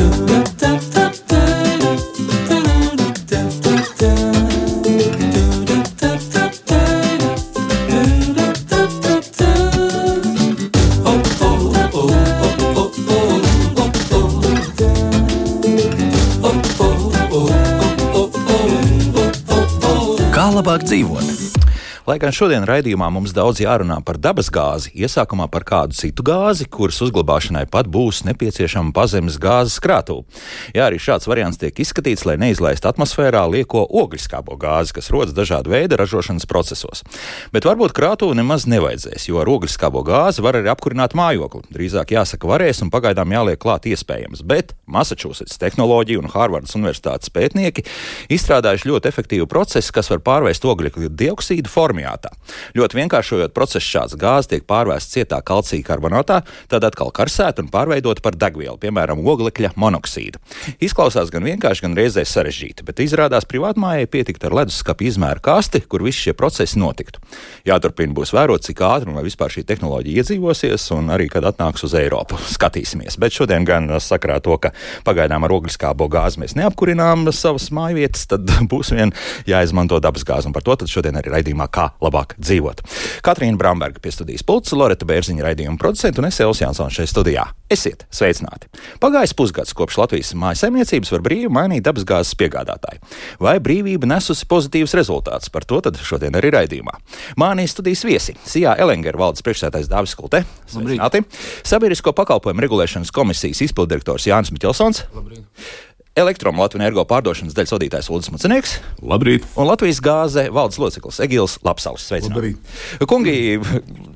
Kā Lai gan šodien raidījumā mums daudz jārunā par dabasgāzi, iesākumā par kādu citu gāzi, kuras uzglabāšanai pat būs nepieciešama pazemes gāzes krātuve. Jā, arī šāds variants tiek izskatīts, lai neizlaistu atmosfērā lieko ogliskābo gāzi, kas rodas dažādu veidu ražošanas procesos. Bet varbūt krātuvi nemaz nevajadzēs, jo ar ogliskābo gāzi var arī apkurināt mājokli. Drīzāk jāsaka varēs un pagaidām jāliek klāt iespējams, bet Massachusetts tehnoloģija un Harvardas universitātes pētnieki izstrādājuši ļoti efektīvu procesu, kas var pārvērst ogļu dioksīdu formā formiātā. Ļoti vienkāršojot procesu, šāds gāzes tiek pārvērsts cietā kalcija karbonātā, tad atkal karsēta un pārveidota par degvielu, piemēram, oglekļa monoksīdu. Izklausās gan vienkārši, gan reizē sarežģīti, bet izrādās privātmājai pietikt ar leduskapa izmēra kasti, kur visi šie procesi notiktu. Jāturpina būs vērot, cik ātri un vai vispār šī tehnoloģija iedzīvosies, un arī, kad atnāks uz Eiropu. Skatīsimies. Bet šodien gan sakrā to, ka pagaidām ar ogliskābo gāzi mēs neapkurinām savas mājvietas, tad būs vien jāizmanto dabas gāzi. Un par to šodien arī raidījumā kā labāk dzīvot. Katrīna Bramberga pie studijas pulca, Loreta Bērziņa raidījuma producenta un es Elis Jansons šeit studijā. Esiet sveicināti! Pagājis pusgads kopš Latvijas mājasemniecības var brīvi mainīt dabasgāzes piegādātāju. Vai brīvība nesusi pozitīvus rezultātus? Par to šodien arī raidījumā. Mānī studijas viesi - Sijā Elengera valdes priekšsētājs Dāvis Kulte, sveicināti! Sabiedrisko pakalpojumu regulēšanas komisijas izpildirektors Jānis Miķelsons. Labrīt. Elektromu Latvijas energo pārdošanas daļas vadītājs Ulris Macinieks. Labrīt! Un Latvijas gāze valdes loceklis Egils Lapsaulis. Sveicināti! Kungi,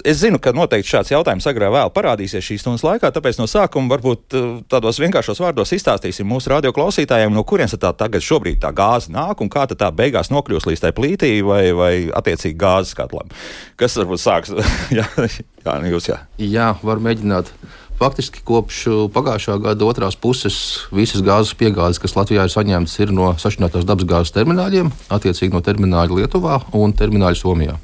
es zinu, ka noteikti šāds jautājums agrāk vēl parādīsies šīs stundas laikā, tāpēc no sākuma varbūt eh, tādos vienkāršos vārdos izstāstīsim mūsu radio klausītājiem, no kurienes tā tagad šobrīd tā gāze nāk un kā tā beigās nokļūs līdz tai plītī vai, vai attiecīgi gāzes katlam. Kas varbūt sāks? jā, jā, nu jūs jā. Jā, var mēģināt. Faktiski kopš pagājušā gada otrās puses visas gāzes piegādes, kas Latvijā ir saņemtas, ir no sašķinātās dabasgāzes termināļiem, attiecīgi no termināļa Lietuvā un termināļa Somijā.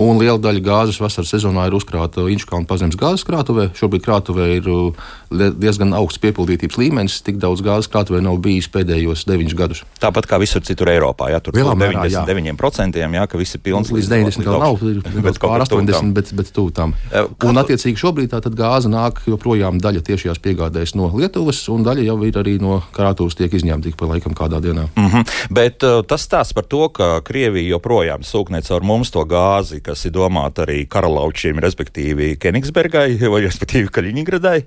Un liela daļa gāzes vasaras sezonā ir uzkrāta Inčukāna pazemes gāzes krātuvē. Šobrīd krātuvē ir uh, diezgan augsts piepildītības līmenis. Tik daudz gāzes krātuvē nav bijis pēdējos deviņus gadus. Tāpat kā visur citur Eiropā, ja tur ir 99%, jā, ka viss ir pilns. Līdz 90% vēl nav, ir pār 80%, bet, bet tuvu tam. Un attiecīgi šobrīd tā gāze nāk joprojām daļa tiešajās piegādēs no Lietuvas, un daļa jau ir arī no krātuves tiek izņemta ik pa laikam kādā dienā. Mm -hmm. Bet uh, tas stāsts par to, ka Krievija joprojām sūknē caur mums to gāzi gāzi, kas ir domāta arī karalaučiem, respektīvi Kenigsbergai vai respektīvi Kaļiņgradai.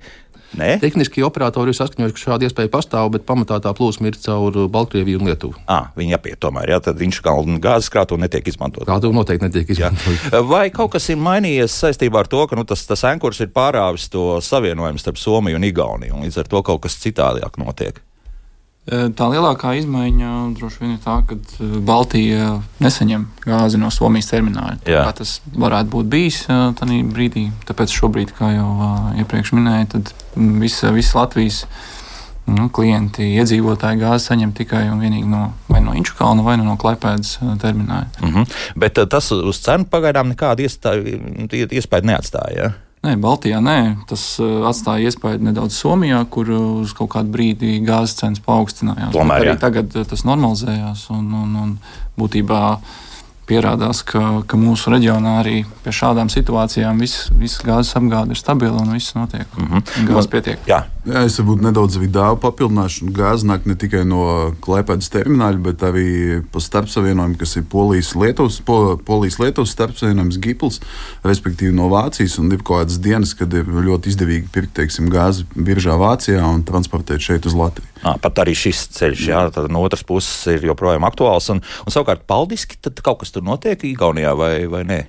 Nē? Tehniski operatori ir saskaņojuši, ka šāda iespēja pastāv, bet pamatā tā plūsma ir caur Baltkrieviju un Lietuvu. À, viņi apiet tomēr, jā, tad viņš kā gāzes krātuve netiek izmantot. Krātuve noteikti netiek izmantot. Vai kaut kas ir mainījies saistībā ar to, ka nu, tas, tas ankurs ir pārāvis to savienojumu starp Somiju un Igauniju, un līdz ar to kaut kas citādāk notiek? Tā lielākā izmaiņa droši vien ir tā, ka Baltija nesaņem gāzi no Somijas termināla. Kā tas varētu būt bijis tajā brīdī. Tāpēc šobrīd, kā jau iepriekš minēju, tad visa, visa Latvijas nu, klienti, iedzīvotāji gāzi saņem tikai un vienīgi no, no Inčukalna vai no Klaipēdas termināla. Mm -hmm. Bet tas uz cenu pagaidām nekādu iespēju neatstāja. Ja? Nē, Baltijā nē. Tas uh, atstāja iespēju nedaudz Somijā, kur uh, uz kaut kādu brīdi gāzes cenas paaugstinājās. Tomēr arī tagad uh, tas normalizējās un, un, un būtībā pierādās, ka, ka mūsu reģionā arī pie šādām situācijām viss, viss gāzes apgāde ir stabila un viss notiek. Mm -hmm. Gāzes pietiek. Jā. Jā, es varbūt nedaudz vidālu papildināšu. Gāze nāk ne tikai no Klaipēdas termināla, bet arī pa starpsavienojumu, kas ir Polijas-Lietuvas po, Polijas starpsavienojums Gipls, respektīvi no Vācijas. Un ir kaut kādas dienas, kad ir ļoti izdevīgi pirkt teiksim, gāzi biržā Vācijā un transportēt šeit uz Latviju. À, pat arī šis ceļš, jā, tad no otras puses ir joprojām aktuāls. Un, un savukārt, paldiski, tad kaut kas tur notiek Igaunijā vai, vai nē?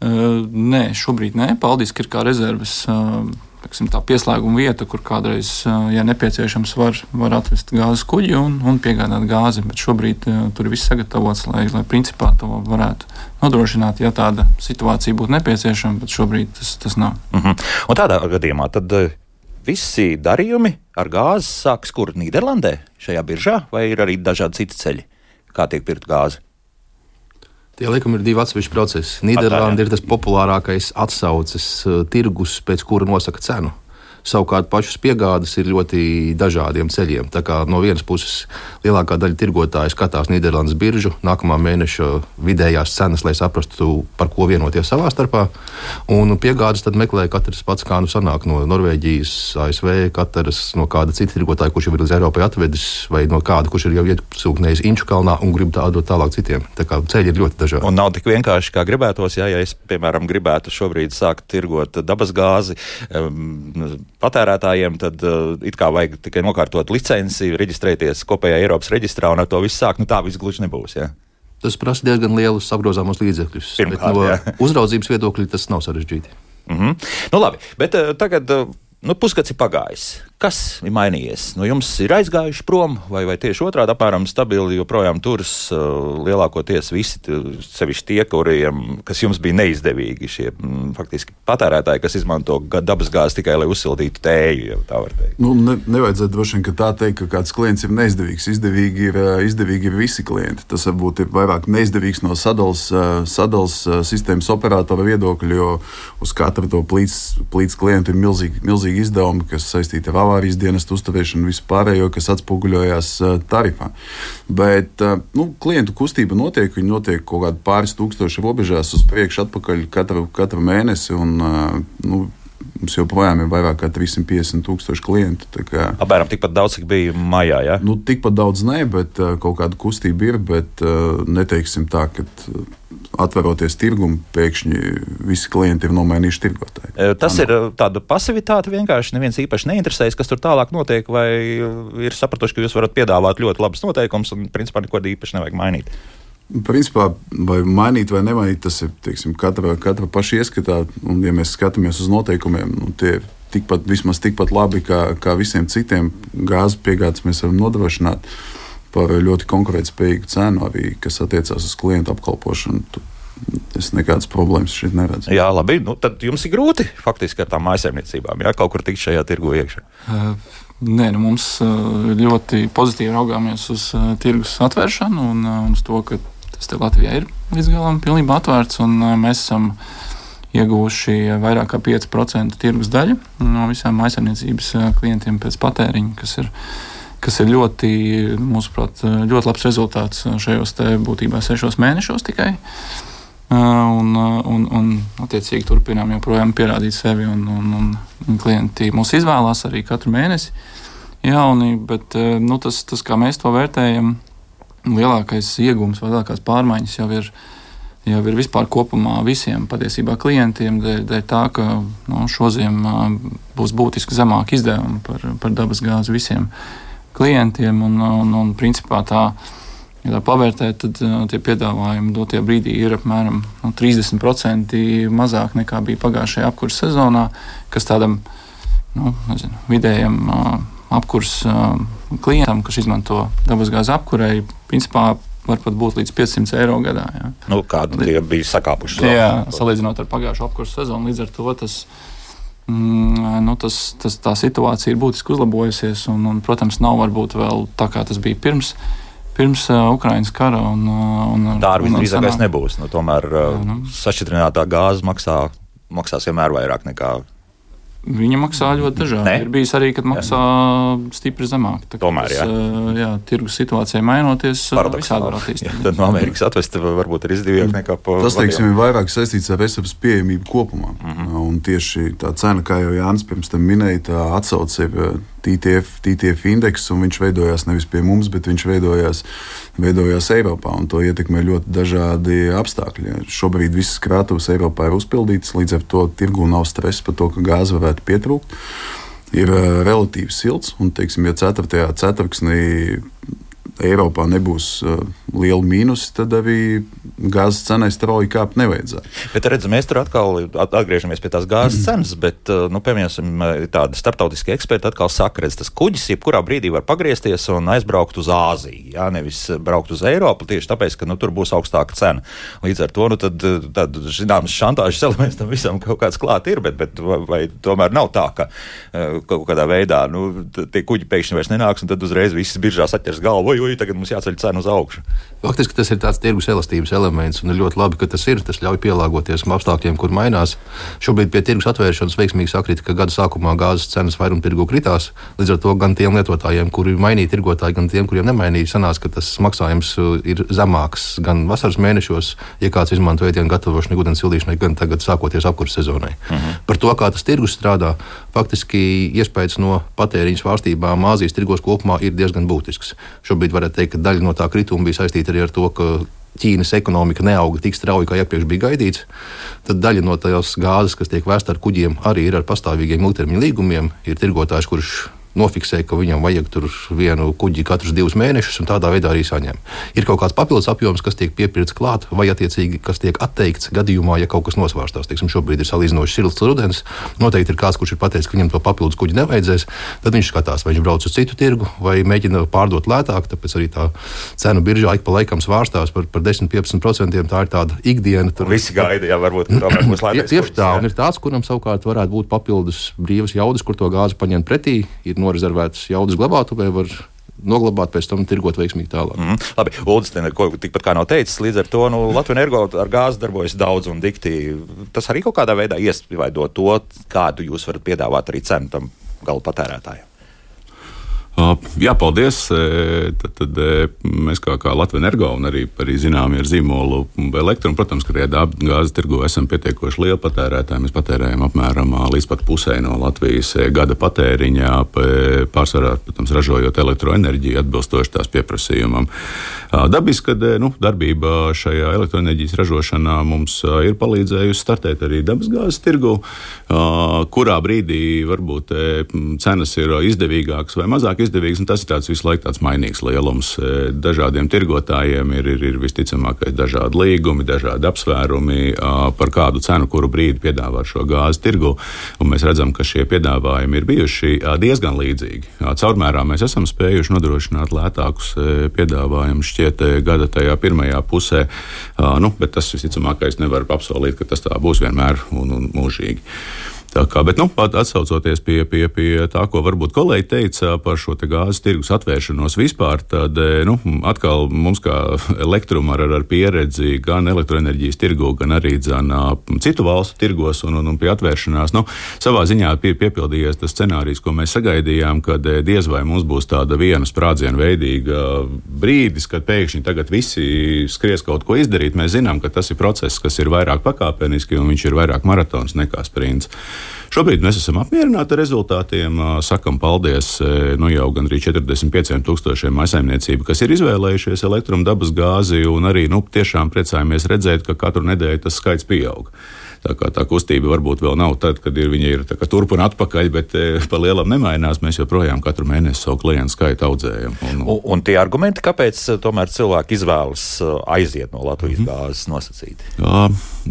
Uh, nē, šobrīd nē. Paldiski ir kā rezerves. Uh, Teksim, tā pieslēguma vieta, kur kādreiz, ja nepieciešams, var, var atvest gāzes kuģi un, un piegādāt gāzi. Bet šobrīd uh, tur ir viss sagatavots, lai, lai principā to varētu nodrošināt, ja tāda situācija būtu nepieciešama, bet šobrīd tas, tas nav. Uh -huh. Un tādā gadījumā tad uh, visi darījumi ar gāzi sākas kur Nīderlandē, šajā biržā, vai ir arī dažādi citi ceļi, kā tiek pirkt gāzi? Tie laikam ir divi atsevišķi procesi. Nīderlanda ir tas populārākais atsauces uh, tirgus, pēc kura nosaka cenu. Savukārt pašas piegādes ir ļoti dažādiem ceļiem. Tā kā no vienas puses lielākā daļa tirgotāju skatās Nīderlandes biržu, nākamā mēneša vidējās cenas, lai saprastu, par ko vienoties savā starpā. Un piegādes tad meklē katrs pats, kā nu sanāk no Norvēģijas, ASV, katrs no kāda cita tirgotāja, kurš jau ir līdz Eiropai atvedis, vai no kāda, kurš ir jau iesūknējis Inču kalnā un grib tā dot tālāk citiem. Tā kā ceļi ir ļoti dažādi. Un nav tik vienkārši, kā gribētos. Jā, ja es, piemēram, gribētu šobrīd sākt tirgot dabasgāzi um, patērētājiem, tad uh, it kā vajag tikai nokārtot licenci, reģistrēties kopējā Eiropas reģistrā un ar to visu sākt. Nu, tā viss gluži nebūs. Jā. Tas prasa diezgan lielus apgrozāmos līdzekļus. Pirmkārt, no jā. uzraudzības viedokļa tas nav sarežģīti. Mm -hmm. nu, labi, bet uh, tagad uh, nu, pusgads ir pagājis. Kas ir mainījies? Nu, jums ir aizgājuši prom, vai, vai tieši otrādi apmēram stabili joprojām turas uh, lielākoties visi, sevišķi tie, kuriem, kas jums bija neizdevīgi, šie m, mm, faktiski patērētāji, kas izmanto dabas gāzi tikai lai uzsildītu tēju, ja tā var teikt. Nu, ne, nevajadzētu droši vien tā teikt, ka kāds klients ir neizdevīgs. Izdevīgi ir, uh, izdevīgi ir visi klienti. Tas varbūt ir vairāk neizdevīgs no sadalas, uh, sadalas uh, sistēmas operatora viedokļa, jo uz katru to plīts, plīts klientu ir milzīgi, milzīgi izdevumi, kas saistīti ar avārijas dienestu uzturēšanu un vispārējo, kas atspoguļojās tarifā. Bet nu, klientu kustība notiek, viņi notiek kaut kādā pāris tūkstošu robežās uz priekšu, atpakaļ katru, katru mēnesi. Un, nu, Mums joprojām ir vairāk nekā 350 tūkstoši klientu. Kā, Apmēram tikpat daudz, cik bija maijā. Ja? Nu, tikpat daudz nē, bet uh, kaut kāda kustība ir. Bet uh, neteiksim tā, ka uh, atveroties tirgumu, pēkšņi visi klienti ir nomainījuši tirgotāju. Tas Ano. ir tāda pasivitāte vienkārši. Neviens īpaši neinteresējas, kas tur tālāk notiek, vai ir sapratuši, ka jūs varat piedāvāt ļoti labus noteikumus un principā neko īpaši nevajag mainīt. Principā, vai mainīt vai nemainīt, tas ir teiksim, katra, katra paša ieskatā. Un, ja mēs skatāmies uz noteikumiem, nu, tie ir tikpat, vismaz tikpat labi kā, kā visiem citiem gāzes piegādes mēs varam nodrošināt par ļoti konkurētspējīgu cenu, arī kas attiecās uz klientu apkalpošanu. Es nekādas problēmas šeit neredzu. Jā, labi. Nu, tad jums ir grūti faktiski ar tām maisaimniecībām, ja kaut kur tikt šajā tirgu iekšā. Uh. Nē, nu mums ļoti pozitīvi raugāmies uz uh, tirgus atvēršanu un uh, uz to, ka tas te Latvijā ir līdz galam pilnībā atvērts, un mēs esam ieguvuši vairāk kā 5% tirgus daļu no visām aizsardzības klientiem pēc patēriņa, kas ir, kas ir ļoti, mūsuprāt, ļoti labs rezultāts šajos te būtībā sešos mēnešos tikai. Un, un, un attiecīgi turpinām joprojām pierādīt sevi, un, un, un klienti mūs izvēlās arī katru mēnesi. Jauni, bet nu, tas, tas, kā mēs to vērtējam, lielākais iegūms lielākās pārmaiņas jau ir. Jau ir vispār kopumā visiem patiesībā klientiem, dēļ, dēļ tā, ka no, šodien būs būtiski zemāki izdevumi par, par dabas gāzi visiem klientiem. Un, un, un principā tā, ja tā pavērtē, tad tie piedāvājumi dotie brīdī ir apmēram nu, 30% mazāk nekā bija pagājušajā apkurses sezonā, kas tādam nu, nezinu, vidējam apkurs klientam, kas izmanto dabasgāzes apkurei, principā var pat būt līdz 500 eiro gadā. Jā. Nu, Kāda tie bija sakāpuši? Jā, salīdzinot ar pagājušo apkursu sezonu, līdz ar to tas. Mm, nu, tas, tas, tā situācija ir būtiski uzlabojusies, un, un, protams, nav varbūt vēl tā, kā tas bija pirms, pirms uh, Ukraiņas kara. Un, un, tā arī visdrīzākais nebūs. Nu, tomēr uh, nu. sašķidrinātā gāze maksā, maksās vienmēr vairāk nekā Viņa maksā ļoti dažādi. Ne? Ir bijis arī, kad maksā jā. stipri zemāk. Tā, Tomēr, jā. Tas, jā, tirgus situācijai mainoties, visādi var attīstīties. Tad no Amerikas atvest varbūt ir izdevīgāk nekā pa Tas, teiksim, ir vairāk saistīts ar resursu pieejamību kopumā. Mm -hmm. Un tieši tā cena, kā jau Jānis pirms tam minēja, tā atsauce ir TTF, TTF indeks, un viņš veidojās nevis pie mums, bet viņš veidojās, veidojās Eiropā. To ietekmē ļoti dažādi apstākļi. Šobrīd visas krātuves Eiropā ir uzpildītas, līdz ar to tirgu nav stresa par to, ka gāze varētu pietrūkt. Ir uh, relatīvi silts, un, teiksim, ja 4. ceturksnī Eiropā nebūs uh, liela mīnus, tad arī gāzes cenai strauji kāpt nevajadzētu. Bet redzam, mēs tur atkal atgriežamies pie tās gāzes mm. cenas, bet, uh, nu, piemēram, tādi starptautiski eksperti atkal saka, ka tas kuģis jebkurā brīdī var pagriezties un aizbraukt uz Āziju, jā, nevis braukt uz Eiropu, tieši tāpēc, ka nu, tur būs augstāka cena. Līdz ar to, nu, tad, tad zināms, šantāžas elements tam visam kaut kāds klāt ir, bet, bet vai, vai tomēr nav tā, ka kaut kādā veidā nu, tie kuģi pēkšņi vairs nenāks un tad uzreiz viss biržās atķers galvu, jo tagad mums jāceļ cena uz augšu. Faktiski tas ir tāds tirgus elastības elements un ir ļoti labi, ka tas ir. Tas ļauj pielāgoties apstākļiem, kur mainās. Šobrīd pie tirgus atvēršanas veiksmīgi sakrita, ka gada sākumā gāzes cenas vairuma tirgu kritās. Līdz ar to gan tiem lietotājiem, kuri mainīja tirgotāji, gan tiem, kuriem nemainīja, sanāca, ka tas maksājums uh, ir zemāks gan vasaras mēnešos, ja kāds izmanto ēdienu gatavošanai, ūdens sildīšanai, gan tagad sākoties apkurses sezonai. Mhm. -huh. Par to, kā tas tirgus strādā, faktiski iespējas no patēriņa svārstībām Āzijas tirgos kopumā ir diezgan būtisks. Šobrīd varētu teikt, ka daļa no tā krituma bija saistīta arī ar to, ka Ķīnas ekonomika neauga tik strauji, kā iepriekš bija gaidīts, tad daļa no tās gāzes, kas tiek vēsta ar kuģiem, arī ir ar pastāvīgiem ilgtermiņa līgumiem. Ir tirgotājs, kurš nofiksē, ka viņam vajag tur vienu kuģi katrus divus mēnešus, un tādā veidā arī saņem. Ir kaut kāds papildus apjoms, kas tiek piepildīts klāt, vai attiecīgi, kas tiek atteikts gadījumā, ja kaut kas nosvārstās. Teiksim, šobrīd ir salīdzinoši silts rudens. Noteikti ir kāds, kurš ir pateicis, ka viņam to papildus kuģi nevajadzēs. Tad viņš skatās, vai viņš brauc uz citu tirgu, vai mēģina pārdot lētāk. Tāpēc arī tā cenu biržā ik pa laikam svārstās par, par 10-15%. Tā ir tāda ikdiena. Tur visi gaida, jā, varbūt tomēr būs lētāk. Tieši tā, un ir tāds, kuram savukārt varētu būt papildus brīvas jaudas, kur to gāzi paņemt pretī. Ir norezervētas jaudas glabātuvē, var noglabāt, pēc tam tirgot veiksmīgi tālāk. Mm -hmm. Labi, Uldis, ko tikpat kā nav teicis, līdz ar to nu, Latvijas energo ar gāzi darbojas daudz un dikti. Tas arī kaut kādā veidā iespaido to, kādu jūs varat piedāvāt arī cenu tam gala patērētājiem. Jā, paldies. Tad, tad mēs kā, kā Latvijas energo un arī, arī zinām, ir zīmolu elektronu. Protams, ka gāzes tirgu esam pietiekoši lieli patērētāji. Mēs patērējam apmēram līdz pat pusē no Latvijas gada patēriņā, pārsvarā, protams, ražojot elektroenerģiju atbilstoši tās pieprasījumam. Dabiski, ka nu, darbība šajā elektroenerģijas ražošanā mums ir palīdzējusi startēt arī dabasgāzes tirgu, kurā brīdī varbūt cenas ir izdevīgākas vai mazāk izdevīgs. Tas ir visu laiku tāds mainīgs lielums. Dažādiem tirgotājiem ir, ir, ir visticamākais dažādi līgumi, dažādi apsvērumi par kādu cenu, kuru brīdi piedāvāt šo gāzi tirgu. Un mēs redzam, ka šie piedāvājumi ir bijuši diezgan līdzīgi. Caurmērā mēs esam spējuši nodrošināt lētākus piedāvājumus šķiet e, gada tajā pirmajā pusē, nu, bet tas visticamākais nevar apsolīt, ka tas tā būs vienmēr un, un mūžīgi. Tā kā, bet, nu, atsaucoties pie, pie, pie tā, ko varbūt kolēģi teica par šo gāzes tirgus atvēršanos vispār, tad e, nu, atkal mums, kā elektrum ar, ar pieredzi gan elektroenerģijas tirgu, gan arī dzan, citu valstu tirgos un, un, un pie atvēršanās, nu, savā ziņā pie, piepildījies tas scenārijs, ko mēs sagaidījām, kad e, diez vai mums būs tāda viena sprādziena veidīga brīdis, kad pēkšņi tagad visi skries kaut ko izdarīt. Mēs zinām, ka tas ir process, kas ir vairāk pakāpeniski un viņš ir vairāk maratons nekā sprints. Šobrīd mēs esam apmierināti ar rezultātiem. Sakam paldies nu, jau gandrīz 45 tūkstošiem maisaimniecību, kas ir izvēlējušies elektrumdabas gāzi, un arī nu, tiešām priecājamies redzēt, ka katru nedēļu tas skaits pieaug. Tā, kā, tā kustība varbūt vēl nav tad, kad ir, viņa ir turp un atpakaļ, bet e, pa lielam nemainās. Mēs joprojām katru mēnesi savu klientu skaitu audzējam. Un, un, un tie argumenti, kāpēc e, tomēr cilvēki izvēlas e, aiziet no Latvijas mm -hmm. gāzes nosacīti? Jā,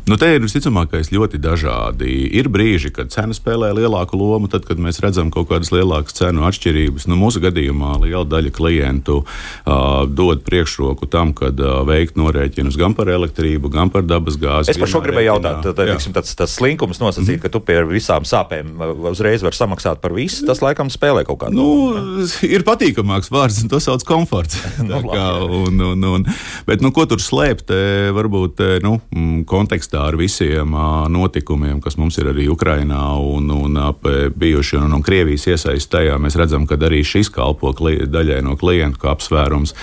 nu te ir visticamākais ļoti dažādi. Ir brīži, kad cena spēlē lielāku lomu, tad, kad mēs redzam kaut kādas lielākas cenu atšķirības. Nu, mūsu gadījumā liela daļa klientu uh, dod priekšroku tam, kad uh, veikt norēķinus gan par elektrību, gan par dabas gāzi. Es par šo gribēju jautāt. Tad, teiksim, tāds, tāds slinkums nosacīt, mm. ka tu pie visām sāpēm uzreiz vari samaksāt par visu, tas laikam spēlē kaut kādu. Nu, ir patīkamāks vārds, un to sauc komforts. nu, kā, un, un, un, bet, nu, ko tur slēpt, varbūt nu, kontekstā ar visiem notikumiem, kas mums ir arī Ukrainā un, un ap bijuši un, un Krievijas iesaist tajā, mēs redzam, ka arī šis kalpo daļai no klientu kā apsvērums,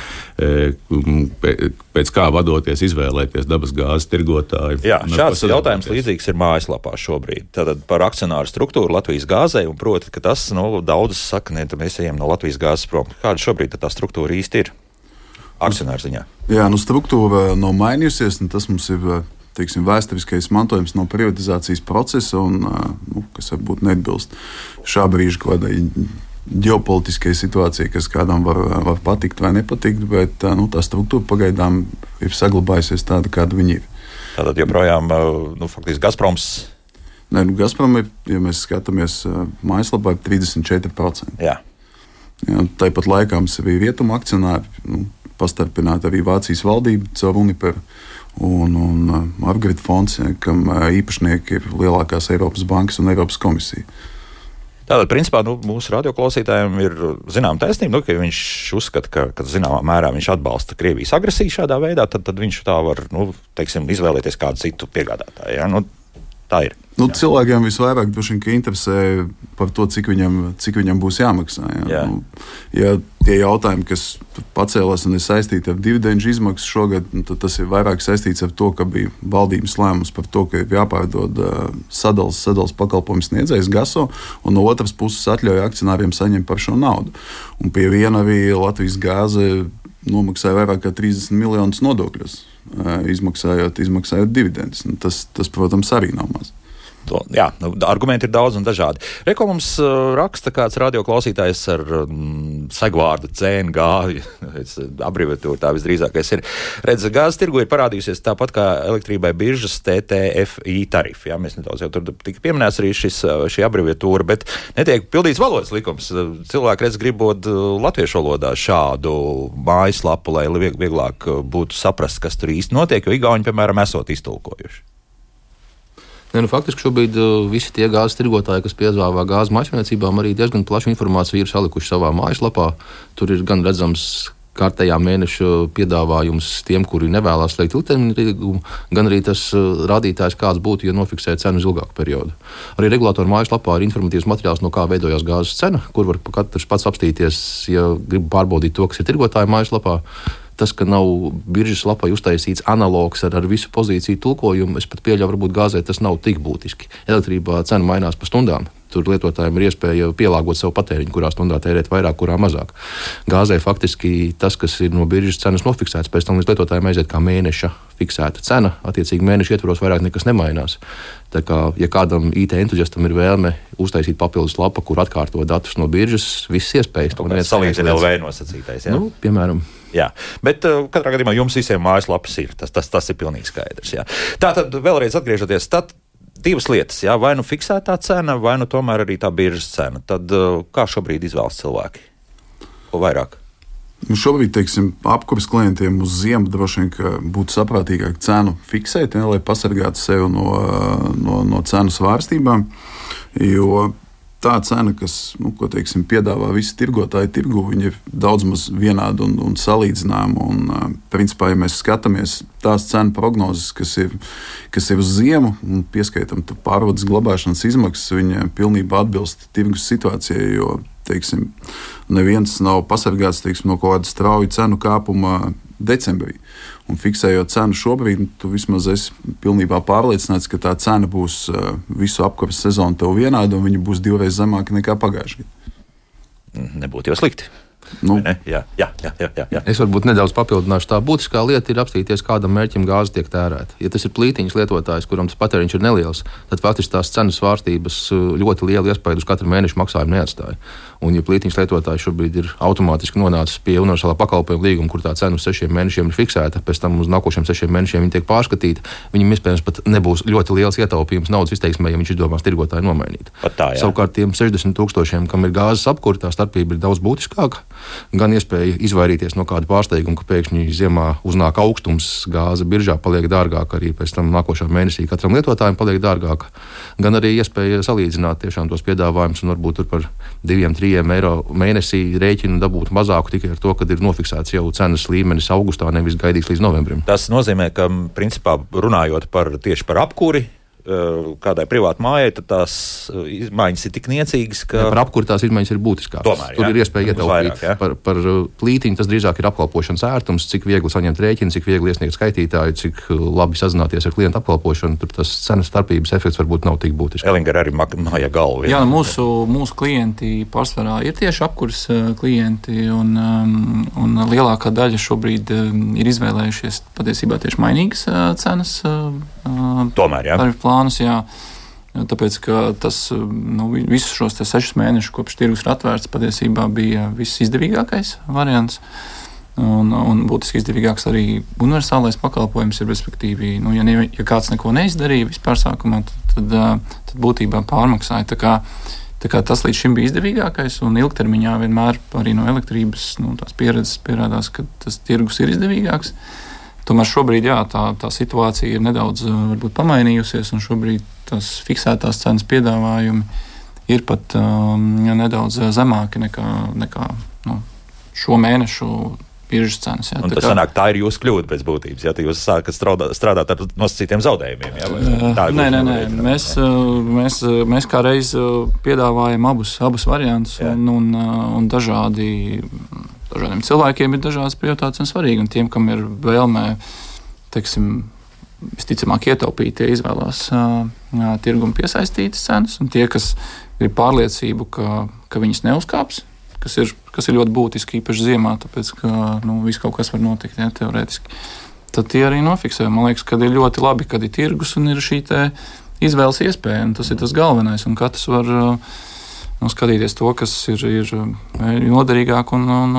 pēc kā vadoties, izvēlēties dabas gāzes tirgotāju. Jā, šāds jautājums līdz līdzīgs ir mājaslapā šobrīd. Tātad par akcionāru struktūru Latvijas gāzē, un proti, ka tas, nu, daudz saka, ne, mēs ejam no Latvijas gāzes prom. Kāda šobrīd tā struktūra īsti ir? Akcionāru ziņā. Jā, nu, struktūra nav mainījusies, un tas mums ir teiksim, vēsturiskais mantojums no privatizācijas procesa, un, nu, kas varbūt neatbilst šā brīža kaut kādai ģeopolitiskai situācijai, kas kādam var, var patikt vai nepatikt, bet nu, tā struktūra pagaidām ir saglabājusies tāda, kāda viņa ir. Tātad joprojām nu, faktiski Gazproms. Nē, nu, Gazprom ir, ja mēs skatāmies mājaslapā, 34%. Jā. Jā, tāpat laikā mums bija vietuma akcionāri, nu, pastarpināta arī Vācijas valdība caur Uniperu un, un Margarita fonds, kam īpašnieki ir lielākās Eiropas bankas un Eiropas komisija. Tātad, principā, nu, mūsu radioklausītājiem ir zināma taisnība, nu, ka viņš uzskata, ka, ka zināmā mērā viņš atbalsta Krievijas agresiju šādā veidā, tad, tad viņš tā var nu, teiksim, izvēlēties kādu citu piegādātāju. Ja? Nu, tā ir. Nu, jā. cilvēkiem visvairāk vien, interesē par to, cik viņam, cik viņam būs jāmaksā. Jā. Jā. Nu, ja tie jautājumi, kas pacēlās un ir saistīti ar dividendžu izmaksu šogad, nu, tas ir vairāk saistīts ar to, ka bija valdības lēmums par to, ka ir jāpārdod sadalījums sadals pakalpojumu sniedzējs GASO, un no otras puses atļauja akcionāriem saņemt par šo naudu. Un pie viena arī Latvijas gāze nomaksāja vairāk kā 30 miljonus nodokļus, izmaksājot, izmaksājot dividendus. Nu, tas, tas, protams, arī nav maz. To, jā, nu, argumenti ir daudz un dažādi. Reko mums uh, raksta kāds radioklausītājs ar um, segvārdu CNG, abreviatūra tā visdrīzākais ir. Redz, gāzes tirgu ir parādījusies tāpat kā elektrībai biržas TTFI tarifi. Jā, mēs nedaudz jau tur tika pieminēts arī šis, šī abreviatūra, bet netiek pildīts valodas likums. Cilvēki redz gribot latviešu valodā šādu mājaslapu, lai vieglāk būtu saprast, kas tur īsti notiek, jo Igauni, piemēram, esot iztulkojuši. Ne, nu, faktiski šobrīd uh, visi tie gāzes tirgotāji, kas piedāvā gāzes maisiņniecībām, arī diezgan plašu informāciju ir salikuši savā mājaslapā. Tur ir gan redzams kārtējā mēneša piedāvājums tiem, kuri nevēlas slēgt ilgtermiņa līgumu, gan arī tas uh, rādītājs, kāds būtu, ja nofiksē cenu uz ilgāku periodu. Arī regulātoru mājaslapā ir informatīvs materiāls, no kā veidojās gāzes cena, kur var katrs pats apstīties, ja grib pārbaudīt to, kas ir tirgotāja mājaslapā tas, ka nav biržas lapai uztaisīts analogs ar, ar visu pozīciju tulkojumu, es pat pieļauju, varbūt gāzē tas nav tik būtiski. Elektrībā cena mainās pa stundām. Tur lietotājiem ir iespēja pielāgot savu patēriņu, kurā stundā tērēt vairāk, kurā mazāk. Gāzē faktiski tas, kas ir no biržas cenas nofiksēts, pēc tam līdz lietotājiem aiziet kā mēneša fiksēta cena. Attiecīgi, mēneša ietvaros vairāk nekas nemainās. Tā kā, ja kādam IT entuziastam ir vēlme uztaisīt papildus lapu, kur atkārto datus no biržas, visas iespējas to salīdzināt. LV nosacītais. Ja? Nu, piemēram. Jā, bet uh, katrā gadījumā jums visiem mājaslapas ir. Tas, tas, tas ir pilnīgi skaidrs. Jā. Tā tad vēlreiz atgriežoties. Tad, divas lietas, jā, vai nu fiksētā cena, vai nu tomēr arī tā biržas cena. Tad uh, kā šobrīd izvēlas cilvēki? Ko vairāk? Nu šobrīd, teiksim, apkopes klientiem uz ziemu droši vien būtu saprātīgāk cenu fiksēt, ja, lai pasargātu sevi no, no, no cenu svārstībām. Jo tā cena, kas nu, teiksim, piedāvā visi tirgotāji tirgu, ir daudz maz vienāda un, un salīdzināma. Un, principā, ja mēs skatāmies tās cenu prognozes, kas ir, kas ir uz ziemu, un pieskaitām pārvades glabāšanas izmaksas, viņa pilnībā atbilst tirgus situācijai. Jo, teiksim, neviens nav pasargāts teiksim, no kaut kāda strauja cenu kāpuma decembrī. Un fiksējot cenu šobrīd, tu vismaz esi pilnībā pārliecināts, ka tā cena būs uh, visu apkurses sezonu tev vienāda un viņa būs divreiz zemāka nekā pagājušajā gadā. Mm, nebūtu jau slikti. Nu, jā, jā, jā, jā, jā. Es varbūt nedaudz papildināšu. Tā būtiskā lieta ir apstīties, kādam mērķim gāze tiek tērēta. Ja tas ir plītiņš lietotājs, kuram tas patēriņš ir neliels, tad faktiski tās cenas svārstības uh, ļoti lielu iespēju uz katru mēnešu maksājumu neatstāja. Un, ja plītiņš lietotājs šobrīd ir automātiski nonācis pie universālā pakalpojuma līguma, kur tā cena uz sešiem mēnešiem ir fiksēta, pēc tam uz nākošiem sešiem mēnešiem viņa tiek pārskatīta, viņam iespējams pat nebūs ļoti liels ietaupījums naudas izteiksmē, ja viņš izdomās tirgotāju nomainīt. Tā, jā. Savukārt tiem 60 tūkstošiem, kam ir gāzes apkurta, tā starpība ir daudz būtiskāka. Gan iespēja izvairīties no kāda pārsteiguma, ka pēkšņi ziemā uznāk augstums, gāze biržā paliek dārgāka, arī pēc tam nākošā mēnesī katram lietotājam paliek dārgāka. Gan arī iespēja salīdzināt tos piedāvājumus un varbūt par diviem, trim 3 eiro mēnesī rēķinu dabūt mazāku tikai ar to, ka ir nofiksēts jau cenas līmenis augustā, nevis gaidīts līdz novembrim. Tas nozīmē, ka principā runājot par tieši par apkuri, Eh, kādai privātai mājai, tad tās eh, izmaiņas ir tik niecīgas, ka. Ja par apkuru tās izmaiņas ir būtiskākas. Tomēr, Tur jā, ir iespēja ietaupīt. Vairāk, jā. par, par eh, plītiņu tas drīzāk ir apkalpošanas ērtums, cik viegli saņemt rēķinu, cik viegli iesniegt skaitītāju, cik labi sazināties ar klientu apkalpošanu. Tur tas cenas starpības efekts varbūt nav tik būtisks. Elinger arī māja galva. Jā, mūsu, mūsu klienti pārsvarā ir tieši apkurs klienti, un, um, un lielākā daļa šobrīd um, ir izvēlējušies patiesībā tieši mainīgas cenas. Tomēr, jā plānus. Jā. Tāpēc tas nu, visus šos sešus mēnešus, kopš tirgus ir atvērts, patiesībā bija viss izdevīgākais variants. Un, un būtiski izdevīgāks arī universālais pakalpojums ir, respektīvi, nu, ja, ne, ja kāds neko neizdarīja vispār sākumā, tad, tad, tad būtībā pārmaksāja. Tā kā, tā kā tas līdz šim bija izdevīgākais, un ilgtermiņā vienmēr arī no elektrības nu, pieredzes pierādās, ka tas tirgus ir izdevīgāks. Uh, Tomēr šobrīd jā, tā, tā situācija ir nedaudz varbūt, pamainījusies, un šobrīd tās fiksētās cenas piedāvājumi ir pat um, nedaudz zemāki nekā, nekā nu, šo mēnešu biržas cenas. Jā, tā, tas sanāk, tā ir jūsu kļūda pēc būtības. Ja jūs sākat strādāt, strādāt ar nosacītiem zaudējumiem. Jā, tā nē, nē, nē. Mēs, mēs, mēs kā reiz piedāvājam abus, abus variantus, jā. un, un, un dažādi, dažādiem cilvēkiem ir dažādas prioritātes un svarīgi. Un tiem, kam ir vēlme, teiksim, visticamāk ietaupīt, tie izvēlās uh, tirgumu piesaistītas cenas, un tie, kas ir pārliecību, ka, ka viņas neuzkāps, kas ir, kas ir ļoti būtiski, īpaši ziemā, tāpēc ka nu, viss kaut kas var notikt ja, teorētiski. Tad tie arī nofiksē. Man liekas, ka ir ļoti labi, kad ir tirgus un ir šī izvēles iespēja. Tas ir tas galvenais. Un katrs var uh, nu, skatīties to, kas ir, ir noderīgāk un, un,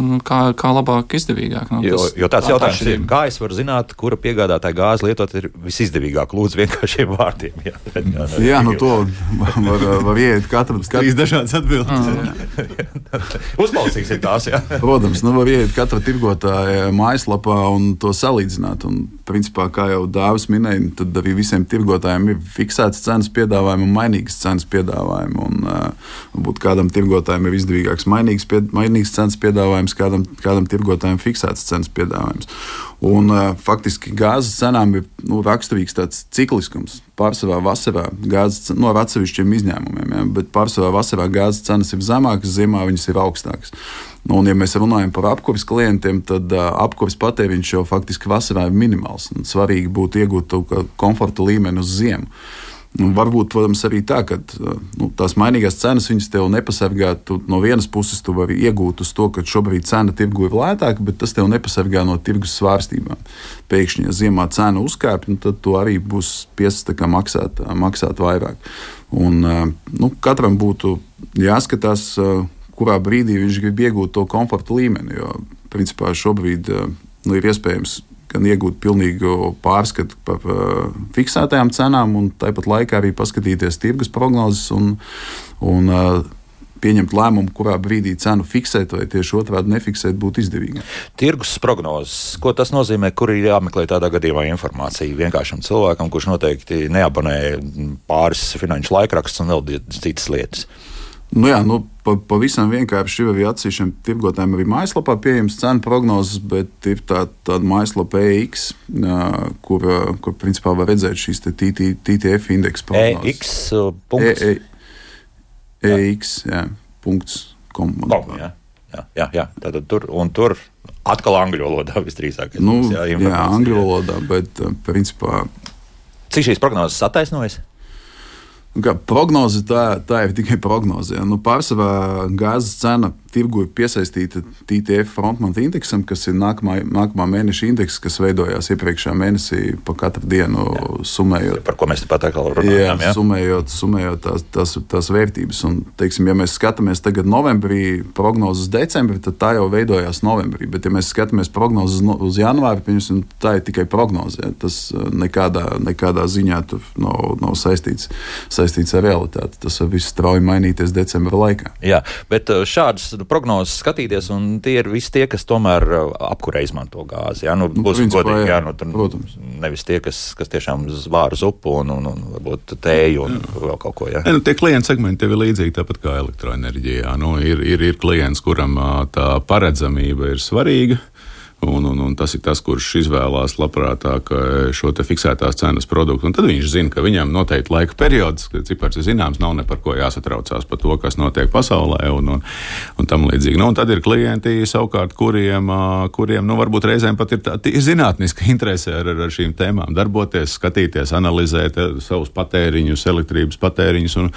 un kā, kā labāk, izdevīgāk. Nu, jo, jo tāds tā, jautājums ir, kā es varu zināt, kura piegādātāja gāzi lietot ir visizdevīgāk? Lūdzu, vienkāršiem vārdiem. Jā, jā, jā nu to var, var iet katram. Trīs dažādas atbildes. Mm. Uzklausīsim tās, jā. Protams, nu var iet katra tirgotāja mājaslapā un to salīdzināt. Un, principā, kā jau Dāvis minēja, tad arī visiem tirgotājiem ir fiksētas cenas piedāvājumi un mainīgas cenas piedāvājumi. Un, uh, būt kādam tirgotājam ir izdevīgāks mainīgs, pied, mainīgs cenas piedāvājums piedāvājums, kādam, kādam tirgotājam fiksēts cenas piedāvājums. Un, uh, faktiski gāzes cenām ir nu, raksturīgs tāds cikliskums. Pārsvarā vasarā gāzes no atsevišķiem izņēmumiem, ja, bet pārsvarā vasarā gāzes cenas ir zemākas, ziemā viņas ir augstākas. Nu, un, ja mēs runājam par apkurses klientiem, tad uh, apkurses patēriņš jau faktiski vasarā ir minimāls. Svarīgi būtu iegūt to komforta līmeni uz ziemu. Nu, varbūt, protams, arī tā, ka nu, tās mainīgās cenas viņas tev nepasargā. Tu, no vienas puses, tu vari iegūt uz to, ka šobrīd cena tirgu ir lētāka, bet tas tev nepasargā no tirgus svārstībām. Pēkšņi, ja ziemā cena uzkāpj, nu, tad tu arī būsi spiests maksāt, maksāt vairāk. Un, nu, katram būtu jāskatās, kurā brīdī viņš grib iegūt to komforta līmeni. Jo, principā, šobrīd nu, ir iespējams gan iegūt pilnīgu pārskatu par uh, fiksētajām cenām, un tāpat laikā arī paskatīties tirgus prognozes un, un uh, pieņemt lēmumu, kurā brīdī cenu fiksēt vai tieši otrādi nefiksēt, būtu izdevīgi. Tirgus prognozes, ko tas nozīmē, kur ir jāmeklē tādā gadījumā informācija vienkāršam cilvēkam, kurš noteikti neabonē pāris finanšu laikrakstus un vēl citas lietas. Nu jā, nu, pavisam vienkārši ir arī atsevišķiem tirgotājiem arī mājaslapā pieejams cenu prognozes, bet ir tā, tāda mājaslapa EX, kur, kur principā var redzēt šīs TTF indeksa prognozes. EX. E, e, EX, jā, punkts. Com, Com, jā. Jā, jā, jā. Tātad tur un tur atkal angļu valodā visdrīzāk. Nu, jā, jā, angļu valodā, bet principā. Cik šīs prognozes attaisnojas? Prognoze tā, tā ir tikai prognoze. Ja. Nu, pārsvarā gāzes cena tirgu ir piesaistīta TTF frontmanta indeksam, kas ir nākamā, nākamā mēneša indeks, kas veidojās iepriekšējā mēnesī pa katru dienu jā. summējot. Par ko mēs pat atkal runājam? Jā, summējot, summējot tās, tās, tās vērtības. Un, teiksim, ja mēs skatāmies tagad novembrī prognozes decembrī, tad tā jau veidojās novembrī. Bet, ja mēs skatāmies prognozes uz janvāri, piemēram, tā ir tikai prognoze. Ja. Tas uh, nekādā, nekādā ziņā nav, nav saistīts, saistīts ar realitāti. Tas viss strauji mainīties decembra laikā. Jā, bet uh, šādas prognozes skatīties, un tie ir visi tie, kas tomēr uh, apkurē izmanto gāzi. Jā, nu, nu, būs principā, godīgi, jā, nu, tur, Protams. Nevis tie, kas, kas tiešām zvāra zupu un, un, un varbūt tēju un jā. vēl kaut ko. Jā. Ja, nu, tie klienta segmenti ir līdzīgi tāpat kā elektroenerģijā. Nu, ir, ir, ir klients, kuram tā paredzamība ir svarīga. Un, un, un tas ir tas, kurš izvēlās labprātāk eh, šo fiksētās cenas produktu. Un tad viņš zina, ka viņam noteikti laika periods, kad cipars ir zināms, nav ne par ko jāsatraucās par to, kas notiek pasaulē un, un, un tam līdzīgi. Nu, un tad ir klienti savukārt, kuriem, kuriem nu, varbūt reizēm pat ir, tā, ir zinātniska interese ar, ar šīm tēmām darboties, skatīties, analizēt eh, savus patēriņus, elektrības patēriņus un,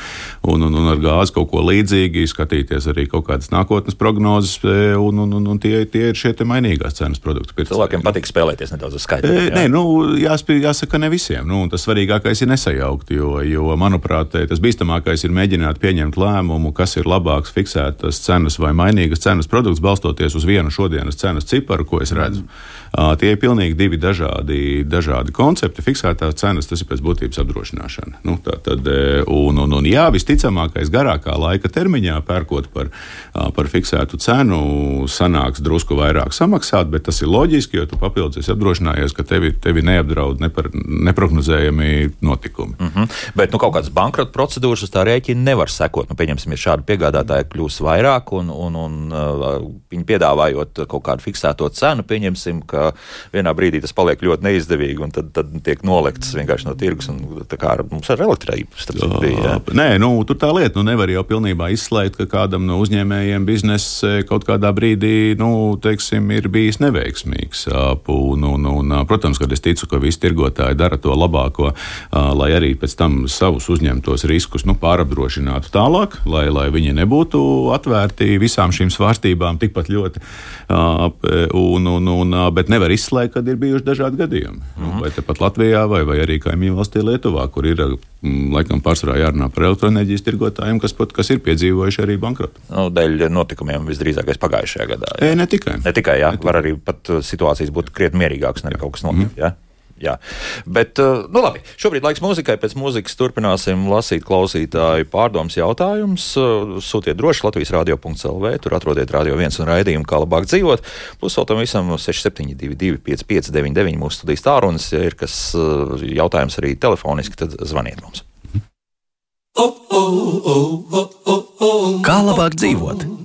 un, un, un ar gāzi kaut ko līdzīgi, skatīties arī kaut kādas nākotnes prognozes, eh, un, un, un, un tie, tie ir šie mainīgās cenas zemes produktu pircējiem. Cilvēkiem patīk spēlēties nedaudz ar skaitļiem. E, nē, nu, jāspēj, jāsaka, ne visiem. Nu, tas svarīgākais ir nesajaukt, jo, jo manuprāt, tas bīstamākais ir mēģināt pieņemt lēmumu, kas ir labāks fiksētas cenas vai mainīgas cenas produkts, balstoties uz vienu šodienas cenas ciparu, ko es redzu. Mm. Tie ir pilnīgi divi dažādi, dažādi koncepti. Fiksētās cenas tas ir pēc būtības apdrošināšana. Nu, tā, tad, un, un, un jā, visticamākais garākā laika termiņā pērkot par, par fiksētu cenu, sanāks drusku vairāk samaksāt, bet tas ir loģiski, jo tu papildus esi apdrošinājies, ka tevi, tevi neapdraud nepar, neprognozējami notikumi. Mm -hmm. Bet nu, kaut kādas bankrota procedūras uz tā rēķina nevar sekot. Nu, pieņemsim, ja šādi piegādātāji kļūs vairāk un, un, un uh, viņi piedāvājot kaut kādu fiksēto cenu, pieņemsim, ka vienā brīdī tas paliek ļoti neizdevīgi un tad, tad tiek nolikts vienkārši no tirgus. Un, tā kā mums ar elektrību bija. Jā. Nē, nu, tur tā lieta, nu nevar jau pilnībā izslēgt, ka kādam no uzņēmējiem biznesa kaut kādā brīdī, nu, teiksim, ir bijis neveiksmīgs. Un, un, un, protams, ka es ticu, ka visi tirgotāji dara to labāko, lai arī pēc tam savus uzņemtos riskus nu, pārapdrošinātu tālāk, lai, lai viņi nebūtu atvērti visām šīm svārstībām tikpat ļoti. Un, un, un, bet nevar izslēgt, ka ir bijuši dažādi gadījumi. Mm -hmm. Vai tepat Latvijā, vai, vai arī kaimiņu valstī Lietuvā, kur ir laikam pārsvarā jārunā par elektroenerģijas tirgotājiem, kas, pat, kas ir piedzīvojuši arī bankrotu. Nu, dēļ notikumiem visdrīzākais pagājušajā gadā. Jā. E, ne tikai. Ne tikai, jā. Ne tikai. Var arī pat situācijas būt krietni mierīgākas nekā kaut kas notiek. Mm -hmm. Jā. Bet, uh, nu labi, šobrīd laiks muzikai. Pēc mūzikas turpināsim lasīt klausītāju pārdomas jautājumus. Uh, sūtiet droši Latvijas radio.clv, tur atrodiet radio viens un raidījumu, kā labāk dzīvot. Plus vēl tam visam 6722, 559, mūsu studijas tārunas. Ja ir kas uh, jautājums arī telefoniski, tad zvaniet mums. Kā labāk dzīvot?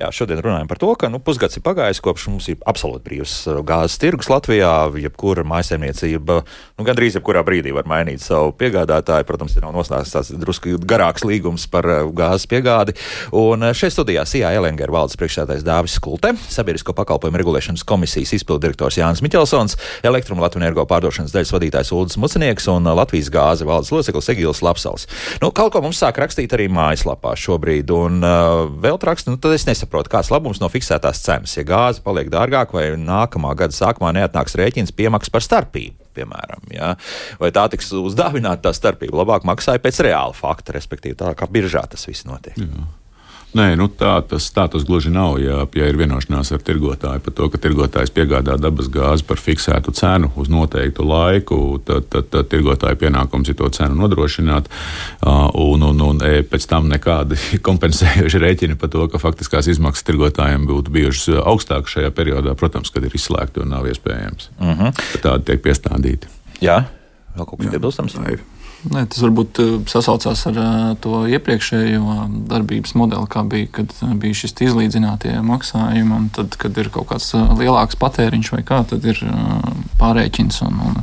Jā, šodien runājam par to, ka nu, pusgads ir pagājis, kopš mums ir absolūti brīvs uh, gāzes tirgus Latvijā. Jebkura maisaimniecība nu, gandrīz jebkurā brīdī var mainīt savu piegādātāju. Protams, ir noslēgts tāds drusku garāks līgums par uh, gāzes piegādi. Un uh, šeit studijā Sijā Elenger valdes priekšsēdājs Dāvis Skulte, Sabiedrisko pakalpojumu regulēšanas komisijas izpildirektors Jānis Miķelsons, Elektrum Latvijas energo pārdošanas daļas vadītājs Ulris Mucinieks un Latvijas gāze valdes loceklis Egils Lapsals. Nu, kaut ko mums sāk rakstīt arī mājaslapā šobrīd, un uh, vēl raksta, nu tad es nesaprotu jāsaprot, kāds labums no fiksētās cenas. Ja gāze paliek dārgāka vai nākamā gada sākumā neatnāks rēķins piemaksas par starpību. Piemēram, ja? Vai tā tiks uzdāvināta tā starpība? Labāk maksāja pēc reāla fakta, respektīvi tā kā biržā tas viss notiek. Jā. Nē, nu tā, tas, tā tas gluži nav. Ja, ja ir vienošanās ar tirgotāju par to, ka tirgotājs piegādā dabas gāzi par fiksētu cenu uz noteiktu laiku, tad, tad, tad tirgotāja pienākums ir to cenu nodrošināt. Un, un, un e, pēc tam nekādi kompensējoši rēķini par to, ka faktiskās izmaksas tirgotājiem būtu bijušas augstākas šajā periodā, protams, kad ir izslēgti un nav iespējams. Uh mhm. -huh. Tādi tiek piestādīti. Jā, vēl kaut kas piebilstams? Ne, tas varbūt eh, sasaucās ar eh, to iepriekšējo darbības modeli, kā bija, kad eh, bija šis izlīdzinātie maksājumi, tad, kad ir kaut kāds lielāks patēriņš vai kā, tad ir pārreikins. Un, un,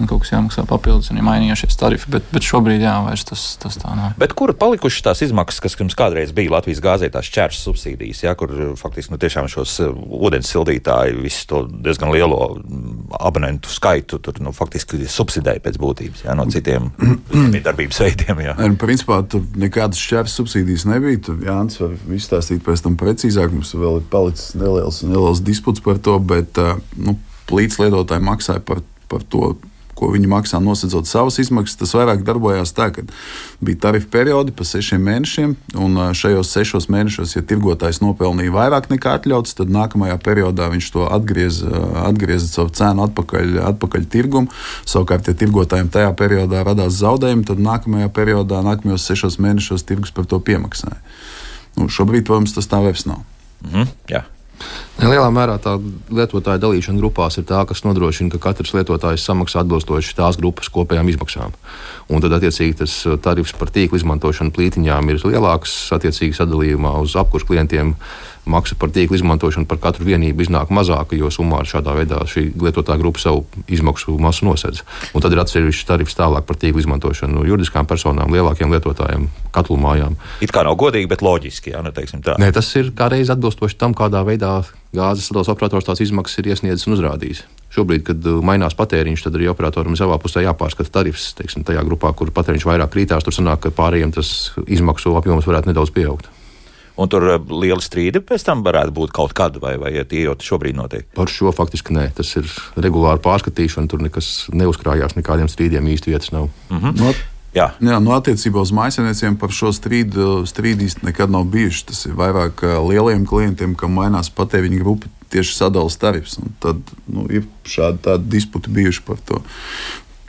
un kaut kas jāmaksā papildus, un ir mainījušies tarifi. Bet, bet šobrīd jā, vairs tas, tas tā nav. Bet kur palikušas tās izmaksas, kas mums kādreiz bija Latvijas gāzē, tās čēršas subsīdijas, ja, kur faktiski nu, tiešām šos uh, ūdens sildītāju, visu to diezgan lielo mm, abonentu skaitu tur nu, faktiski subsidēja pēc būtības ja, no citiem darbības veidiem. Jā. Un, principā, tur nekādas šķērsas subsīdijas nebija. Tur Jānis var izstāstīt pēc tam precīzāk. Mums vēl ir palicis neliels, neliels disputs par to, bet uh, nu, līdzlietotāji maksāja par, par to ko viņi maksā nosacot savas izmaksas. Tas vairāk darbojās tā, ka bija tarifu periodi pa sešiem mēnešiem, un šajos sešos mēnešos, ja tirgotājs nopelnīja vairāk nekā atļauts, tad nākamajā periodā viņš to atgriez, atgrieza savu cenu atpakaļ, atpakaļ tirgumu. Savukārt, ja tirgotājiem tajā periodā radās zaudējumi, tad nākamajā periodā, nākamajos sešos mēnešos tirgus par to piemaksāja. Nu, šobrīd, protams, tas tā vairs nav. Mm -hmm, jā. Lielā mērā tā lietotāja dalīšana grupās ir tā, kas nodrošina, ka katrs lietotājs samaksā atbilstoši tās grupas kopējām izmaksām. Un tad, attiecīgi, tas tarifs par tīkla izmantošanu plītiņām ir lielāks, attiecīgi sadalījumā uz apkursu klientiem maksa par tīkla izmantošanu par katru vienību iznāk mazāka, jo summā šādā veidā šī lietotāja grupa savu izmaksu masu nosedz. Un tad ir atsevišķs tarifs tālāk par tīkla izmantošanu juridiskām personām, lielākiem lietotājiem, katlu mājām. It kā nav godīgi, bet loģiski. Jā, nu, Nē, tas ir kā reiz atbilstoši tam, kādā veidā gāzes sadalījuma operators tās izmaksas ir iesniedzis un uzrādījis. Šobrīd, kad uh, mainās patēriņš, tad arī operatoram savā pusē jāpārskata tarifs. Teiksim, tajā grupā, kur patēriņš vairāk krītās, tur sanāk, ka pārējiem tas izmaksu apjoms varētu nedaudz pieaugt. Un tur uh, liela strīda pēc tam varētu būt kaut kad, vai, vai tie jau šobrīd notiek? Par šo faktiski nē. Tas ir regulāri pārskatīšana, tur nekas neuzkrājās, nekādiem strīdiem īsti vietas nav. Mm -hmm. no, Jā, Jā no nu, attiecībā uz maisaimniecībiem par šo strīdu strīdīs nekad nav bijuši. Tas ir vairāk uh, lieliem klientiem, kam mainās patēriņa grupa, tieši sadalījums tarifs. Tad nu, ir šādi disputi bijuši par to.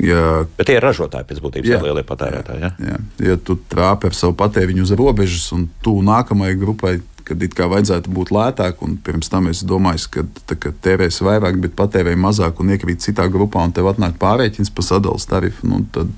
Ja, Bet tie ir ražotāji pēc būtības, jā, lielie patērētāji. Ja? Jā. Ja tu trāpi ar savu patēriņu uz robežas un tu nākamajai grupai, kad it kā vajadzētu būt lētāk, un pirms tam es domāju, ka ka tērēs vairāk, bet patērēji mazāk un iekrīt citā grupā, un tev atnāk pārreķins par sadalījuma tarifu. Nu, tad,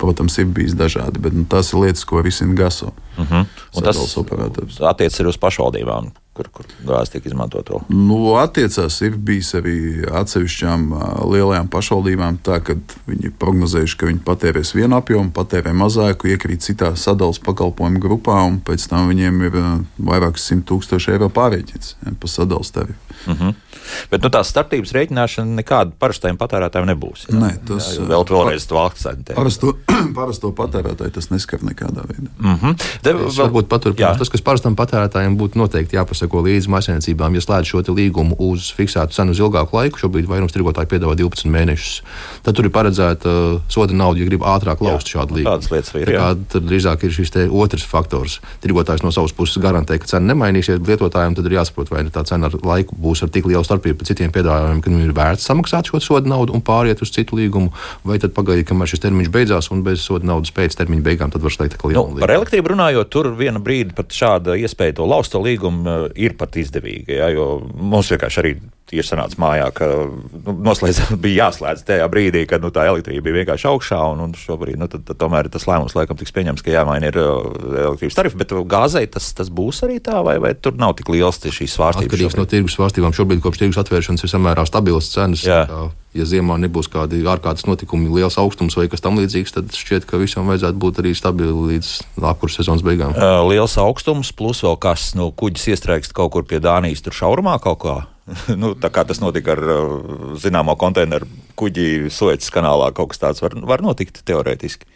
protams, ir bijis dažādi, bet nu, tās ir lietas, ko risina GASO. Uh mhm. -huh. Tas attiecas arī uz pašvaldībām kur, kur gāze tiek izmantota? Nu, attiecās, ir bijis arī atsevišķām lielajām pašvaldībām, tā, ka viņi prognozējuši, ka viņi patērēs vienu apjomu, patērē mazāku, iekrīt citā sadalījuma pakalpojumu grupā, un pēc tam viņiem ir vairākas simt tūkstoši eiro pārreķins ja, pa sadalījuma tarifu. Uh mhm. -huh. Bet nu, tās starpības rēķināšana nekāda parastajiem patērētājiem nebūs. Jā? Nē, tas jā, vēl vēlreiz valsts centē. Parasto, parasto patērētāju tas neskar nekādā veidā. Mm -hmm. Te, vēl, varbūt paturpināt, tas, kas parastam patērētājiem būtu noteikti jāpasako līdzi maisainiecībām, ja slēdz šo līgumu uz fiksētu cenu uz ilgāku laiku. Šobrīd vairums tirgotāji piedāvā 12 mēnešus. Tad tur ir paredzēta uh, soda nauda, ja grib ātrāk laust šādu līgumu. Tādas lietas ir. Tā tad drīzāk ir šis otrs faktors. Tirgotājs no savas puses garantē, ka cena nemainīsies, bet lietotājiem tad ir jāsaprot, vai tā cena ar laiku būs ar tik lielu starpību pret citiem piedāvājumiem, ka nu ir vērts samaksāt šo sodu naudu un pāriet uz citu līgumu, vai tad pagaidīt, kamēr šis termiņš beidzās un bez soda naudas pēc termiņa beigām, tad var slēgt atkal jaunu nu, līgumu. Par elektrību runājot, tur viena brīdi pat šāda iespēja to lausta līgumu uh, ir pat izdevīga, ja, mums vienkārši arī ir sanācis mājā, ka nu, noslēdz, bija jāslēdz tajā brīdī, kad nu, tā elektrība bija vienkārši augšā, un, un šobrīd nu, tad, tad, tomēr tas lēmums laikam tiks pieņemts, ka jāmaina ir uh, elektrības tarifi, bet gāzei tas, tas būs arī tā, vai, vai tur nav tik liels šīs svārstības? Atkarīgs no tirgus svārstībām. Šobrīd kopš tirgus atvēršanas ir samērā stabilas cenas. Jā. Ja ziemā nebūs kādi ārkārtas notikumi, liels augstums vai kas tamlīdzīgs, tad šķiet, ka visam vajadzētu būt arī stabili līdz apkurses sezonas beigām. Uh, liels augstums, plus vēl kas no kuģis iestrēgst kaut kur pie Dānijas, tur šaurumā kaut kā. nu, tā kā tas notika ar zināmo konteineru kuģi Suecas kanālā, kaut kas tāds var, var notikt teorētiski.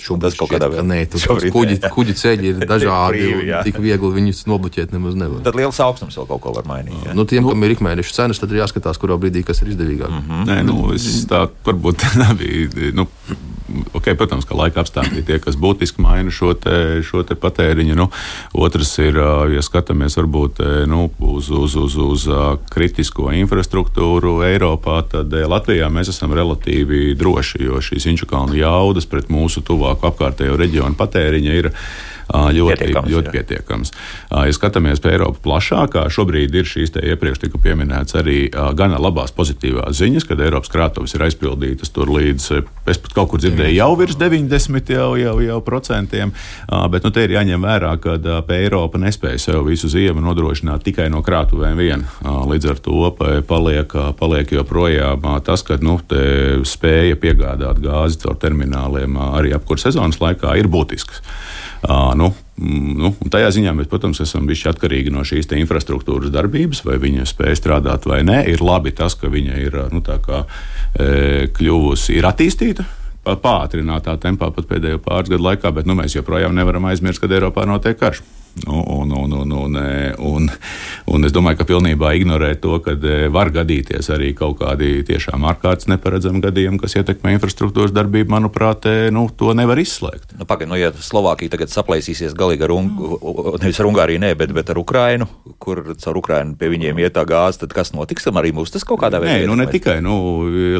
Šobrīd tas kaut kādā veidā nē, kuģi, kuģi ceļi ir dažādi. brīvi, tik viegli viņus nobloķēt nemaz nevar. Tad liels augstums vēl kaut ko var mainīt. Jā. Nu, tiem, nu, kam ir ikmēneša cenas, tad ir jāskatās, kurā brīdī kas ir izdevīgāk. Mm -hmm. Nē, nu, es tā varbūt nebija. Nu, okay, protams, ka laika apstākļi tie, kas būtiski maina šo, te, šo te patēriņu. Nu, otrs ir, ja skatāmies varbūt nu, uz, uz, uz, uz kritisko infrastruktūru Eiropā, tad Latvijā mēs esam relatīvi droši, jo šīs inču kalnu jaudas pret mūsu tuvu tuvāku apkārtējo reģionu patēriņa ir ļoti pietiekams. Ļoti pietiekams. Ja skatāmies pie Eiropas plašākā, šobrīd ir šīs iepriekš tika pieminētas arī gana labās pozitīvās ziņas, kad Eiropas krātuves ir aizpildītas tur līdz, es pat kaut kur dzirdēju, jau virs 90 jau, jau, jau procentiem, bet nu, te ir jāņem vērā, ka Eiropa nespēja sev visu ziemu nodrošināt tikai no krātuvēm vien. Līdz ar to paliek, paliek joprojām tas, ka nu, spēja piegādāt gāzi caur termināliem arī apkurss sezonas laikā ir būtisks. Nu, mm, nu, tajā ziņā mēs, protams, esam bijuši atkarīgi no šīs infrastruktūras darbības, vai viņa spēj strādāt vai nē. Ir labi tas, ka viņa ir nu, kā, e, kļuvusi, ir attīstīta. Pātrinātā tempā pat pēdējo pāris gadu laikā, bet nu, mēs joprojām nevaram aizmirst, ka Eiropā notiek karš. Nu, un, un, un, un, e, un, un es domāju, ka pilnībā ignorēt to, ka e, var gadīties arī kaut kādi tiešām ārkārtas neparedzami gadījumi, kas ietekmē infrastruktūras darbību, manuprāt, e, nu, to nevar izslēgt. Nu, Pagaidām, nu, ja Slovākija tagad saplēsīsies galīgi ar, un, nevis ar Ungāriju, ne, bet, bet ar Ukrainu, kur caur Ukrainu pie viņiem iet tā gāze, tad kas notiks? Tam arī mūs tas kaut kādā veidā. Nē, nu, ne tikai, nu,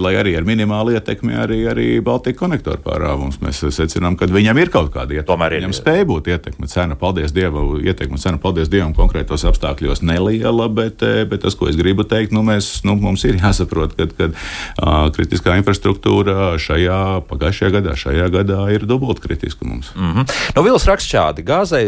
lai arī ar minimālu ietekmi, arī, arī Baltijas konektoru pārāvums mēs secinām, ka viņam ir kaut kāda ietekme. Tomēr viņam spēja būt ietekme. Cena, paldies Dievam! Ietekme cena, paldies Dievam, konkrētos apstākļos neliela, bet, eh, bet tas, ko es gribu teikt, nu, mēs, nu, mums ir jāsaprot, ka uh, kritiskā infrastruktūra šajā pagājušajā gadā, šajā gadā ir dubult kritiska mums. Mm -hmm. Nu, Vils raksta šādi, gāzei,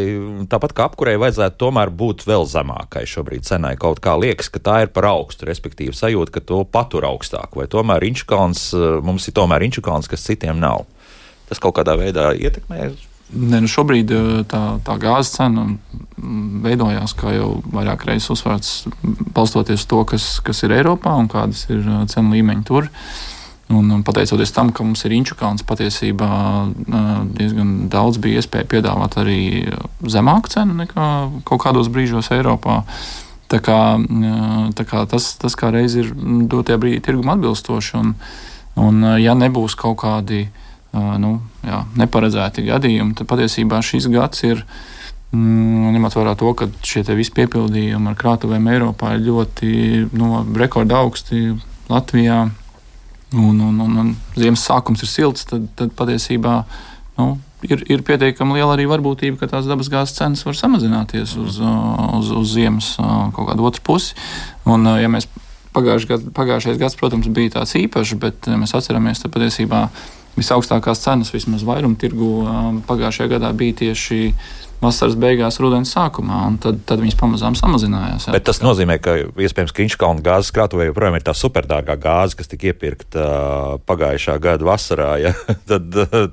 tāpat kā apkurei, vajadzētu tomēr būt vēl zemākai šobrīd cenai. Kaut kā liekas, ka tā ir par augstu, respektīvi sajūta, ka to patur augstāk, vai tomēr Inčukāns, mums ir tomēr Inčukāns, kas citiem nav. Tas kaut kādā veidā ietekmē Ne, nu šobrīd eh, tā, tā gāzes cena veidojās, kā jau vairāk reizes uzsvērts, balstoties to, kas, kas ir Eiropā un kādas ir eh, cenu līmeņi tur. Un, pateicoties tam, ka mums ir inčukāns, patiesībā eh, diezgan daudz bija iespēja piedāvāt arī zemāku cenu nekā kaut kādos brīžos Eiropā. Tā kā, tā kā tas, tas kā reiz ir dotajā brīdī tirgum atbilstoši. Un, un ja nebūs kaut kādi uh, nu, jā, neparedzēti gadījumi, tad patiesībā šis gads ir. Mm, ņemot vērā to, ka šie visi piepildījumi ar krātuvēm Eiropā ir ļoti nu, rekorda augsti Latvijā, un, un, un, un ziemas sākums ir silts, tad, tad patiesībā nu, ir, ir pietiekami liela arī varbūtība, ka tās dabasgāzes cenas var samazināties uz, uz, uz ziemas kaut kādu otru pusi. Un, ja mēs pagājušais gads, protams, bija tāds īpašs, bet mēs atceramies, ka patiesībā visaugstākās cenas vismaz vairumtirgu pagājušajā gadā bija tieši vasaras beigās, rudens sākumā, un tad, tad viņas pamazām samazinājās. Jā. Bet tas nozīmē, ka iespējams Kīņškalna gāzes krātuvē joprojām ir tā superdārgā gāze, kas tika iepirkta uh, pagājušā gada vasarā. Ja? tad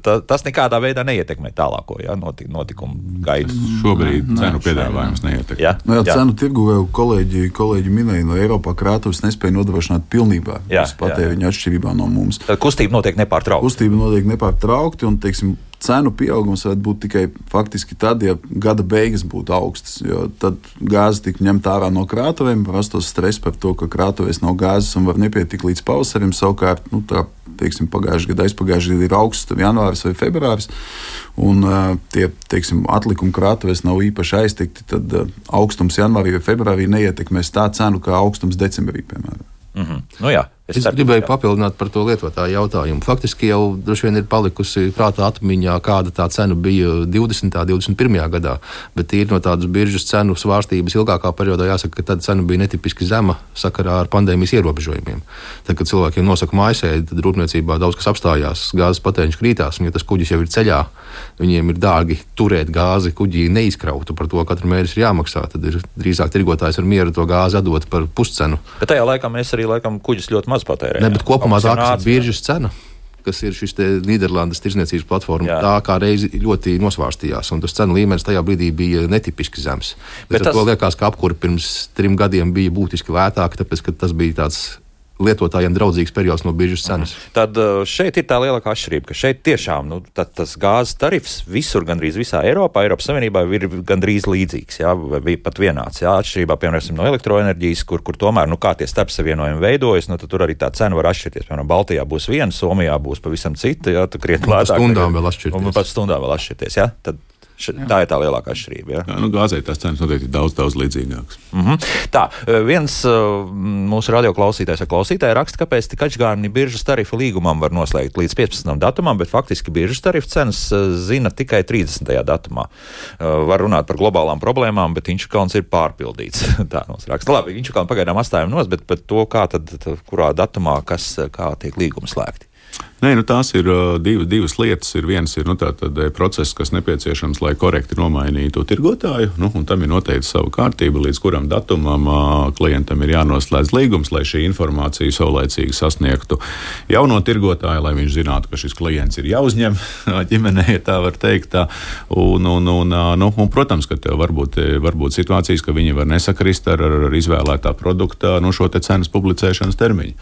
tā, tas nekādā veidā neietekmē tālāko ja? Notik, notikumu gaidu. Šobrīd nē, cenu piedāvājums neietekmē. Jā, no, nu jā, jā. cenu tirgu jau kolēģi, kolēģi minēja, no Eiropā krātuves nespēja nodrošināt pilnībā patēriņu atšķirībā no mums. Tad kustība notiek nepārtraukti. Kustība notiek nepārtraukti un, teiksim, cenu pieaugums varētu būt tikai faktiski tad, ja gada beigas būtu augstas. Tad gāze tika ņemta ārā no krātuvēm, rastos stress par to, ka krātuvēs nav gāzes un var nepietikt līdz pavasarim. Savukārt, nu, tā, teiksim, pagājušajā gadā, aizpagājušajā gadā ir augsts janvāris vai februāris, un uh, tie teiksim, atlikumi krātuvēs nav īpaši aiztikti. Tad uh, augstums janvārī vai februārī neietekmēs tā cenu kā augstums decembrī, piemēram. Mm -hmm. nu, jā, Es, es gribēju papildināt par to lietotāju jautājumu. Faktiski jau droši vien ir palikusi prātā atmiņā, kāda tā cena bija 20. un 21. gadā, bet ir no tādas biržas cenu svārstības ilgākā periodā jāsaka, ka tad cena bija netipiski zema sakarā ar pandēmijas ierobežojumiem. Tad, kad cilvēkiem nosaka mājasēdi, tad rūpniecībā daudz kas apstājās, gāzes patēriņš krītās, un ja tas kuģis jau ir ceļā, viņiem ir dārgi turēt gāzi, kuģī neizkrautu par to, katru mēnesi ir jāmaksā, tad ir drīzāk tirgotājs ar mieru to gāzi atdot par puscenu. Bet tajā laikā mēs arī laikam kuģis ļoti maz maz patērē. Ne, bet kopumā tā ir biržas cena kas ir šis Nīderlandes tirzniecības platforma, Jā. tā kā reizi ļoti nosvārstījās. Tas cenu līmenis tajā brīdī bija netipiski zems. Bet tas liekas, ka apkūra pirms trim gadiem bija būtiski lētāka, tāpēc ka tas bija tāds lietotājiem draudzīgs periods no biržas cenas. Mhm. Tad uh, šeit ir tā lielākā atšķirība, ka šeit tiešām nu, tas gāzes tarifs visur, gandrīz visā Eiropā, Eiropas Savienībā ir gandrīz līdzīgs, jā, vai pat vienāds. Jā, atšķirībā, piemēram, no elektroenerģijas, kur, kur tomēr nu, kā tie starpsavienojumi veidojas, nu, tur arī tā cena var atšķirties. Piemēram, Baltijā būs viena, Somijā būs pavisam cita, jā, tu krietni lētāk. Stundām vēl atšķirties. Un pat stundām vēl atšķirties, jā. Tad Š, tā ir tā lielākā atšķirība. Ja? Jā, nu, gāzē tās cenas noteikti ir daudz, daudz līdzīgākas. Mm -hmm. Tā, e, viens e, mūsu radioklausītājs ar klausītāju raksta, kāpēc tik atšķirīgi biržas tarifu līgumam var noslēgt līdz 15. datumam, bet faktiski biržas tarifu cenas e, zina tikai 30. datumā. Var runāt par globālām problēmām, bet Inčukalns ir pārpildīts. tā mums raksta. Labi, Inčukalnu pagaidām atstājam nos, bet par to, kā tad, kurā datumā, kas, kā tiek līgumi slēgti. Nē, nu, tās ir uh, div, divas lietas. Ir viens ir nu, tātad, process, kas nepieciešams, lai korekti nomainītu tirgotāju. Nu, tam ir noteikti sava kārtība, līdz kuram datumam uh, klientam ir jānoslēdz līgums, lai šī informācija saulēcīgi sasniegtu jauno tirgotāju, lai viņš zinātu, ka šis klients ir jāuzņem ģimenē, ja tā var teikt. Tā. Un, un, un, nu, un, protams, ka tev var būt, var būt situācijas, ka viņi var nesakrist ar, ar izvēlētā produkta nu, šo cenas publicēšanas termiņu.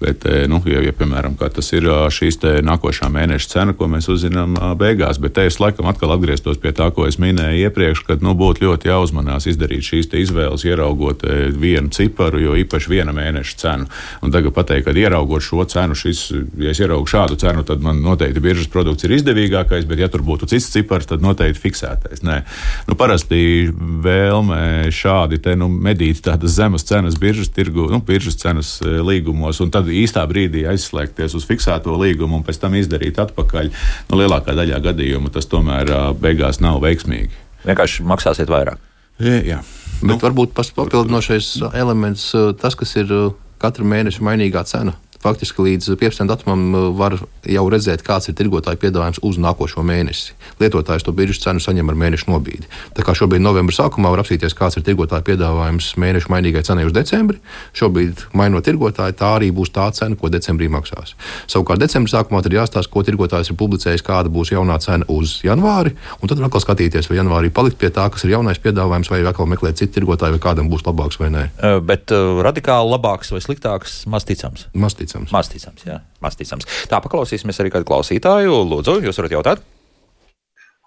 Bet, nu, ja, ja, piemēram, tas ir šīs nākošā mēneša cena, ko mēs uzzinām beigās. Bet te es laikam atkal atgrieztos pie tā, ko es minēju iepriekš, kad nu, būtu ļoti jāuzmanās izdarīt šīs izvēles, ieraugot vienu ciparu, jo īpaši viena mēneša cenu. Un tagad pateikt, ka ieraugot šo cenu, šis, ja es ieraugu šādu cenu, tad man noteikti biržas produkts ir izdevīgākais, bet ja tur būtu cits cipars, tad noteikti fiksētais. Nē. Nu, parasti vēlme šādi te, nu, medīt tādas zemes cenas biržas tirgu, nu, biržas cenas līgumos, un tad īstā brīdī aizslēgties uz fiksēto līgumu līgumu un pēc tam izdarīt atpakaļ, nu, lielākā daļā gadījumu tas tomēr beigās nav veiksmīgi. Vienkārši maksāsiet vairāk. Jā, jā. Bet nu, varbūt papildinošais elements, tas, kas ir katru mēnešu mainīgā cena faktiski līdz 15. datumam uh, var jau redzēt, kāds ir tirgotāja piedāvājums uz nākošo mēnesi. Lietotājs to biržas cenu saņem ar mēnešu nobīdi. Tā kā šobrīd novembra sākumā var apsīties, kāds ir tirgotāja piedāvājums mēnešu mainīgai cenai uz decembri. Šobrīd, mainot tirgotāju, tā arī būs tā cena, ko decembrī maksās. Savukārt decembra sākumā ir jāstāsta, ko tirgotājs ir publicējis, kāda būs jaunā cena uz janvāri, un tad atkal skatīties, vai janvārī palikt pie tā, kas ir jaunais piedāvājums, vai atkal meklēt citu tirgotāju, vai kādam būs labāks vai nē. Bet uh, radikāli labāks vai sliktāks, maz ticams. Maz ticams ticams. Maz ticams, jā, maz ticams. Tā, paklausīsimies arī kādu klausītāju. Lūdzu, jūs varat jautāt?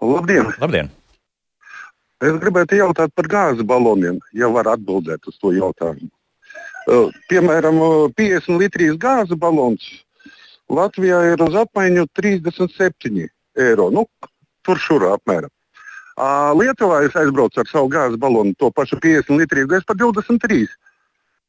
Labdien! Labdien. Es gribētu jautāt par gāzes baloniem, ja var atbildēt uz to jautājumu. Uh, piemēram, 50 litrīs gāzes balons Latvijā ir uz apmaiņu 37 eiro. Nu, tur šur apmēram. Uh, Lietuvā es aizbraucu ar savu gāzes balonu, to pašu 50 litrīgu, es par 23. eiro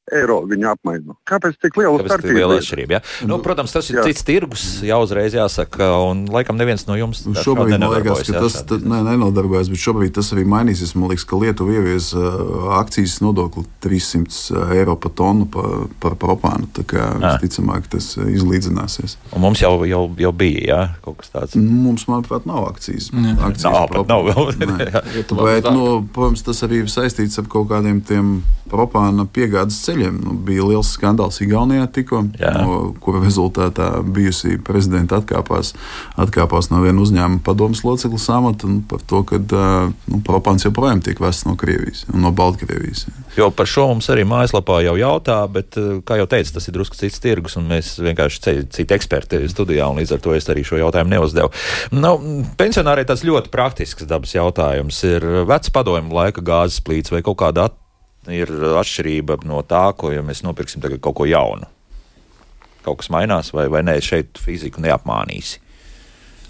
viņa apmaino. Kāpēc tik liela Kāpēc starpība? Liela atšķirība ja? nu, protams, tas ir jā. cits tirgus, jau uzreiz jāsaka, un laikam neviens no jums šobrīd man liekas, ka tas tā, ne, nenodarbojas, bet šobrīd tas arī mainīsies. Man liekas, ka Lietuva ievies uh, akcijas nodokli 300 eiro par tonu par, par propānu. Tā kā visticamāk tas izlīdzināsies. Un mums jau, jau, jau bija jā, kaut kas tāds. Mums, manuprāt, nav akcijas. akcijas nav, nav vēl. bet, nu, protams, tas arī saistīts ar kaut kādiem tiem propāna piegādes ceļiem. Nu, bija liels skandāls Igaunijā tikko, no, kura rezultātā bijusī prezidenta atkāpās, atkāpās no viena uzņēmuma padomus locekļa amata par to, ka nu, propāns joprojām tiek vests no Krievijas un no Baltkrievijas. Jo par šo mums arī mājaslapā jau jautā, bet, kā jau teicu, tas ir drusku cits tirgus, un mēs vienkārši citi eksperti studijā, un līdz ar to es arī šo jautājumu neuzdevu. Nu, pensionāriem tas ļoti praktisks dabas jautājums ir vecs padomju laika gāzes plīts vai kaut kāda attīstība ir atšķirība no tā, ko ja mēs nopirksim tagad kaut ko jaunu. Kaut kas mainās, vai, vai nē, šeit fiziku neapmānīsi.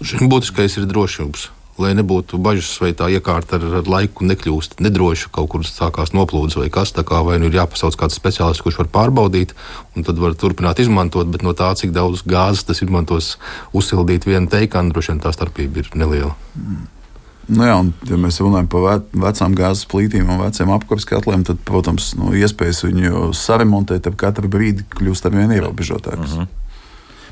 Šim būtiskais ir drošības. Lai nebūtu bažas, vai tā iekārta ar, ar laiku nekļūst nedroša, kaut kur sākās noplūdes vai kas tāds, vai nu ir jāpasauc kāds speciālists, kurš var pārbaudīt, un tad var turpināt izmantot, bet no tā, cik daudz gāzes tas izmantos uzsildīt vienu teikanu, droši vien tā starpība ir neliela. Mm. Nu jā, un, ja mēs runājam par vecām gāzes plītīm un veciem apkurses katliem, tad, protams, nu, iespējas viņu saremontēt ar katru brīdi kļūst ar vien ierobežotākas. Mhm. -huh.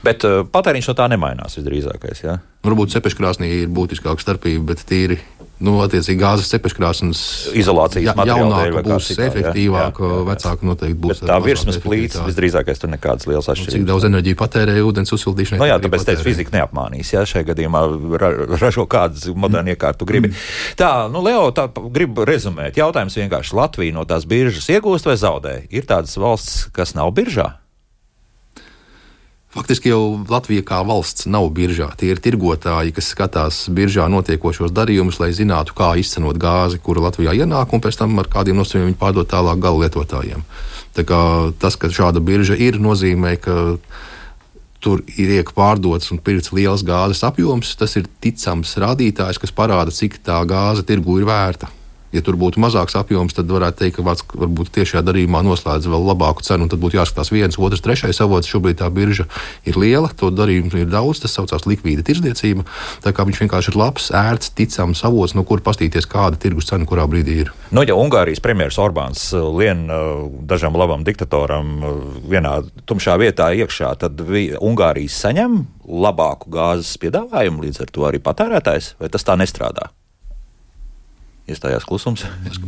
Bet uh, patēriņš no tā nemainās visdrīzākais. Ja? Varbūt cepeškrāsnī ir būtiskāka starpība, bet tīri nu, attiecīgi gāzes cepeškrāsnes izolācijas ja, jaunāka būs citā, efektīvāka, jā, jā, vecāka noteikti būs. Bet tā virsmas plīts visdrīzākais tur nekādas liels atšķirības. Cik daudz enerģija patērē ūdens uzsildīšanai? No nu jā, tāpēc teicu, fizika neapmānīs, ja šajā gadījumā ra ražo kādas modernu mm. iekārtu gribi. Mm. Tā, nu, Leo, tā gribu rezumēt. Jautājums vienkārši Latvija no tās biržas iegūst vai zaudē? Ir tādas valsts, kas nav biržā? Faktiski jau Latvija kā valsts nav biržā. Tie ir tirgotāji, kas skatās biržā notiekošos darījumus, lai zinātu, kā izcenot gāzi, kura Latvijā ienāk, un pēc tam ar kādiem nosacījumiem viņi pārdot tālāk gala lietotājiem. Tas, ka šāda birža ir, nozīmē, ka tur ir iek pārdots un pirkts liels gāzes apjoms. Tas ir ticams rādītājs, kas parāda, cik tā gāze tirgu ir vērta. Ja tur būtu mazāks apjoms, tad varētu teikt, ka vārds varbūt tiešajā darījumā noslēdz vēl labāku cenu. Tad būtu jāskatās viens, otrs, trešais avots. Šobrīd tā birža ir liela, to darījumu ir daudz. Tas saucās likvīda tirdzniecība. Tā kā viņš vienkārši ir labs, ērts, ticams avots, no kur pastīties, kāda tirgus cena kurā brīdī ir. Nu, ja Ungārijas premjerministrs Orbāns uh, lien uh, dažam labam diktatoram uh, vienā tumšā vietā iekšā, tad Ungārijas saņem labāku gāzes piedāvājumu, līdz ar to arī patērētājs, vai tas tā nestrādā? Iestājās klusums.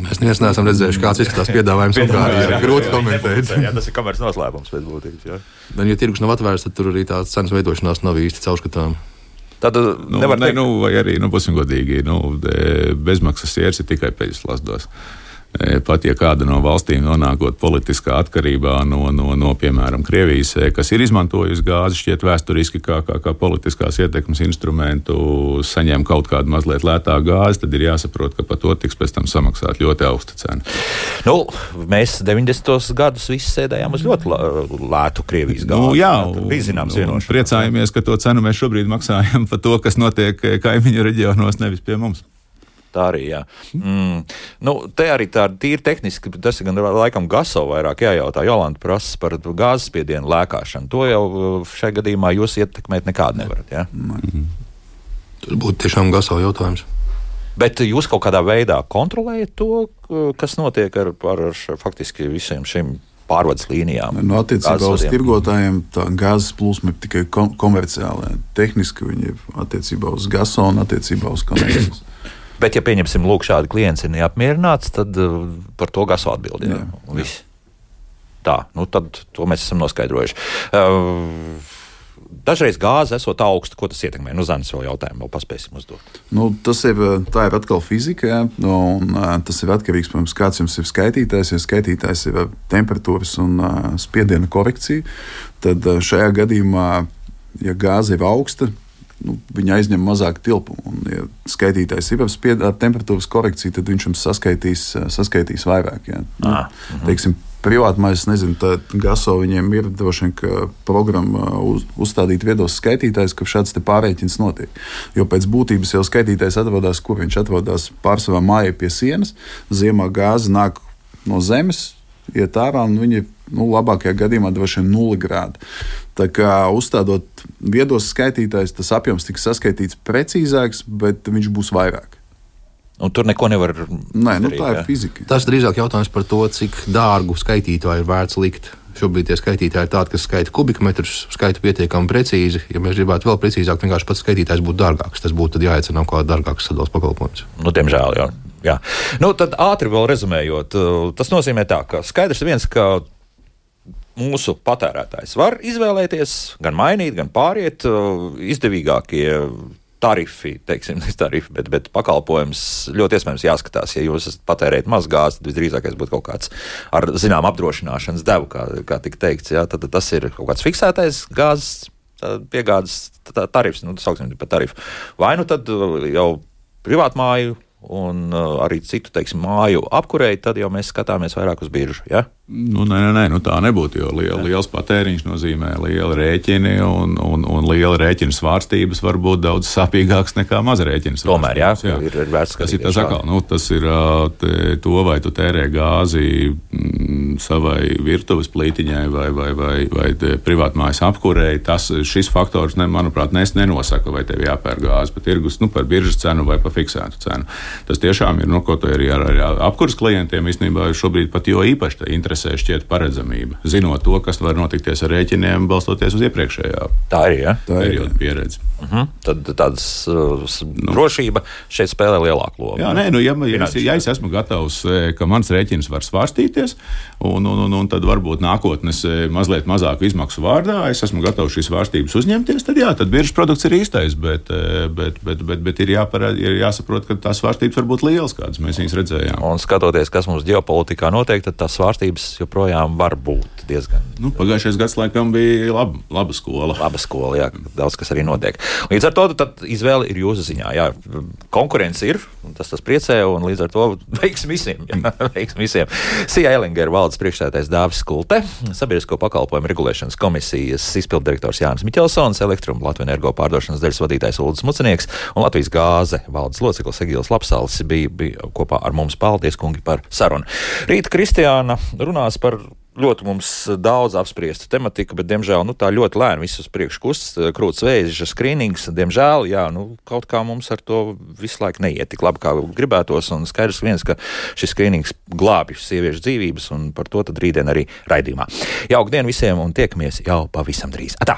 Mēs neesam redzējuši, kāds izskatās piedāvājums Ungārijā. Grūti komentēt. Jā, tas ir kameras noslēpums pēc būtības. Jā. Bet, ja tirgus nav atvērts, tad tur arī tā cenas veidošanās nav īsti caurskatām. Tad nu, nevar teikt, ne, nu, vai arī, nu, būsim godīgi, nu, bezmaksas ieras ir tikai pēc lasdos. E, pat ja kāda no valstīm nonākot politiskā atkarībā no, no, no piemēram, Krievijas, e, kas ir izmantojusi gāzi, šķiet vēsturiski kā, kā, kā politiskās ietekmes instrumentu, saņem kaut kādu mazliet lētāku gāzi, tad ir jāsaprot, ka par to tiks pēc tam samaksāt ļoti augsta cena. Nu, mēs 90. gadus visi sēdējām uz ļoti lētu Krievijas gāzi. Nu, jā, bija zināms vienošanās. Priecājamies, ka to cenu mēs šobrīd maksājam par to, kas notiek kaimiņu reģionos, nevis pie mums tā arī. Jā. Mm. Nu, te arī tā ir tīri tehniski, tas ir gan laikam Gaso vairāk jājautā. Jolanta prasa par gāzes spiedienu lēkāšanu. To jau uh, šajā gadījumā jūs ietekmēt nekādu nevarat. Jā? Mm. Tas būtu tiešām Gaso jautājums. Bet jūs kaut kādā veidā kontrolējat to, kas notiek ar, ar, ar faktiski visiem šiem pārvades līnijām. No nu, attiecībā uz tirgotājiem tā gāzes plūsma ir tikai komerciālā. Tehniski viņi ir attiecībā uz gaso un attiecībā uz konekcijas. Bet, ja pieņemsim, lūk, šādi klients ir neapmierināts, tad uh, par to gaso atbildīja. Tā, nu tad to mēs esam noskaidrojuši. Uh, dažreiz gāze esot augsta, ko tas ietekmē? Nu, Zanis vēl jautājumu, vēl paspēsim uzdot. Nu, tas ir, tā ir atkal fizika, ja? nu, un tas ir atkarīgs tā, kāds jums ir skaitītājs. Ja skaitītājs ir temperatūras un spiediena korekcija, tad šajā gadījumā, ja gāze ir augsta, nu, viņi aizņem mazāk tilpu. Un, ja skaitītājs ir ar temperatūras korekciju, tad viņš jums saskaitīs, saskaitīs vairāk. Ja. Nu, ah, uh -huh. teiksim, Privātmais, nezinu, tā GASO viņiem ir droši vien programma uz, uzstādīt viedos skaitītājs, ka šāds pārreikins notiek. Jo pēc būtības jau skaitītājs atrodas, kur viņš atrodas pārsvarā mājā pie sienas. Ziemā gāze nāk no zemes, iet ārā, un viņi nu, labākajā gadījumā droši vien nulli grādi. Tā kā uzstādot viedos skaitītājus, tas apjoms tiks saskaitīts precīzāks, bet viņš būs vairāk. Un tur neko nevar. Nē, nu, tā ir fizika. Tas drīzāk jautājums par to, cik dārgu skaitītāju ir vērts likt. Šobrīd tie skaitītāji ir tādi, kas skaita kubikmetrus, skaita pietiekami precīzi. Ja mēs gribētu vēl precīzāk, vienkārši pats skaitītājs būtu dārgāks. Tas būtu jāaicina kaut kāda dārgāka sadalījuma pakalpojums. Nu, diemžēl, jā. jā. Nu, tad ātri vēl rezumējot, tas nozīmē tā, ka skaidrs viens, ka mūsu patērētājs var izvēlēties, gan mainīt, gan pāriet izdevīgākie tarifi, teiksim, nevis tarifi, bet, bet pakalpojums ļoti iespējams jāskatās. Ja jūs patērējat maz gāzi, tad visdrīzākais būtu kaut kāds ar zinām apdrošināšanas devu, kā, kā tika teikts. Jā, tad, tad tas ir kaut kāds fiksētais gāzes piegādes tarifs, nu, sauksim par tarifu. Vai nu tad jau privātmāju un uh, arī citu teiksim, māju apkurēji, tad jau mēs skatāmies vairāk uz biržu. Ja? Nu, nē, nē, nē nu tā nebūtu. Jo liel, liels patēriņš nozīmē liela rēķini, un, un, un liela rēķina svārstības var būt daudz sāpīgākas nekā maza rēķina. Tomēr, jā, jā. Ir, ir vērts tas ir tas atkal. Nu, tas ir te, to, vai tu tērē gāzi m, mm, savai virtuves plītiņai vai, vai, vai, vai privātmājas apkurei. Tas, šis faktors, ne, manuprāt, nes, nenosaka, vai tev jāpērk gāzi pa tirgus, nu, par biržas cenu vai par fiksētu cenu. Tas tiešām ir, nu, ko tu arī ar, ar apkurs klientiem īstenībā šobrīd pat jo īpaši interesē interesē šķiet paredzamība. Zinot to, kas var notikties ar rēķiniem, balstoties uz iepriekšējā tā ir, ja? tā perioda ir, pieredzi. Uh mhm. -huh. Tad tādas uh, nu, drošība šeit spēlē lielāku lomu. Jā, nē, nu, ja, ja, es, ja es esmu gatavs, e, ka mans rēķins var svārstīties, un, un, un, un tad varbūt nākotnes e, mazliet mazāku izmaksu vārdā, es esmu gatavs šīs svārstības uzņemties, tad jā, tad biržas produkts ir īstais, bet, e, bet, bet, bet, bet ir, jāparād, ir jāsaprot, ka tās svārstības var būt lielas, kādas mēs viņas redzējām. Un skatoties, kas mums ģeopolitikā notiek, tad tās svārstības tas joprojām var būt diezgan. Nu, pagājušais gads laikam bija laba, laba skola. Laba skola, jā, daudz kas arī notiek. Līdz ar to izvēle ir jūsu ziņā. Jā, konkurence ir, tas tas priecē, un līdz ar to veiksmi visiem. Jā, veiksmi visiem. Sija Elingera valdes priekšsēdētājs Dāvis Kulte, Sabiedrisko pakalpojumu regulēšanas komisijas izpildirektors Jānis Miķelsons, Elektrum Latvijas energo pārdošanas daļas vadītājs Ulris Mucinieks un Latvijas gāze valdes loceklis Egils Lapsāls bija, bija kopā ar mums. Paldies, kungi, par sarunu. Rīt Kristiāna runās par ļoti mums daudz apspriesta tematika, bet, diemžēl, nu, tā ļoti lēni viss uz priekšu kustas, krūts vēža skrīnings. Diemžēl, jā, nu, kaut kā mums ar to visu laiku neiet tik labi, kā gribētos. Un skaidrs viens, ka šis skrīnings glābj sieviešu dzīvības, un par to tad rītdien arī raidījumā. Jauka diena visiem un tiekamies jau pavisam drīz. Atā!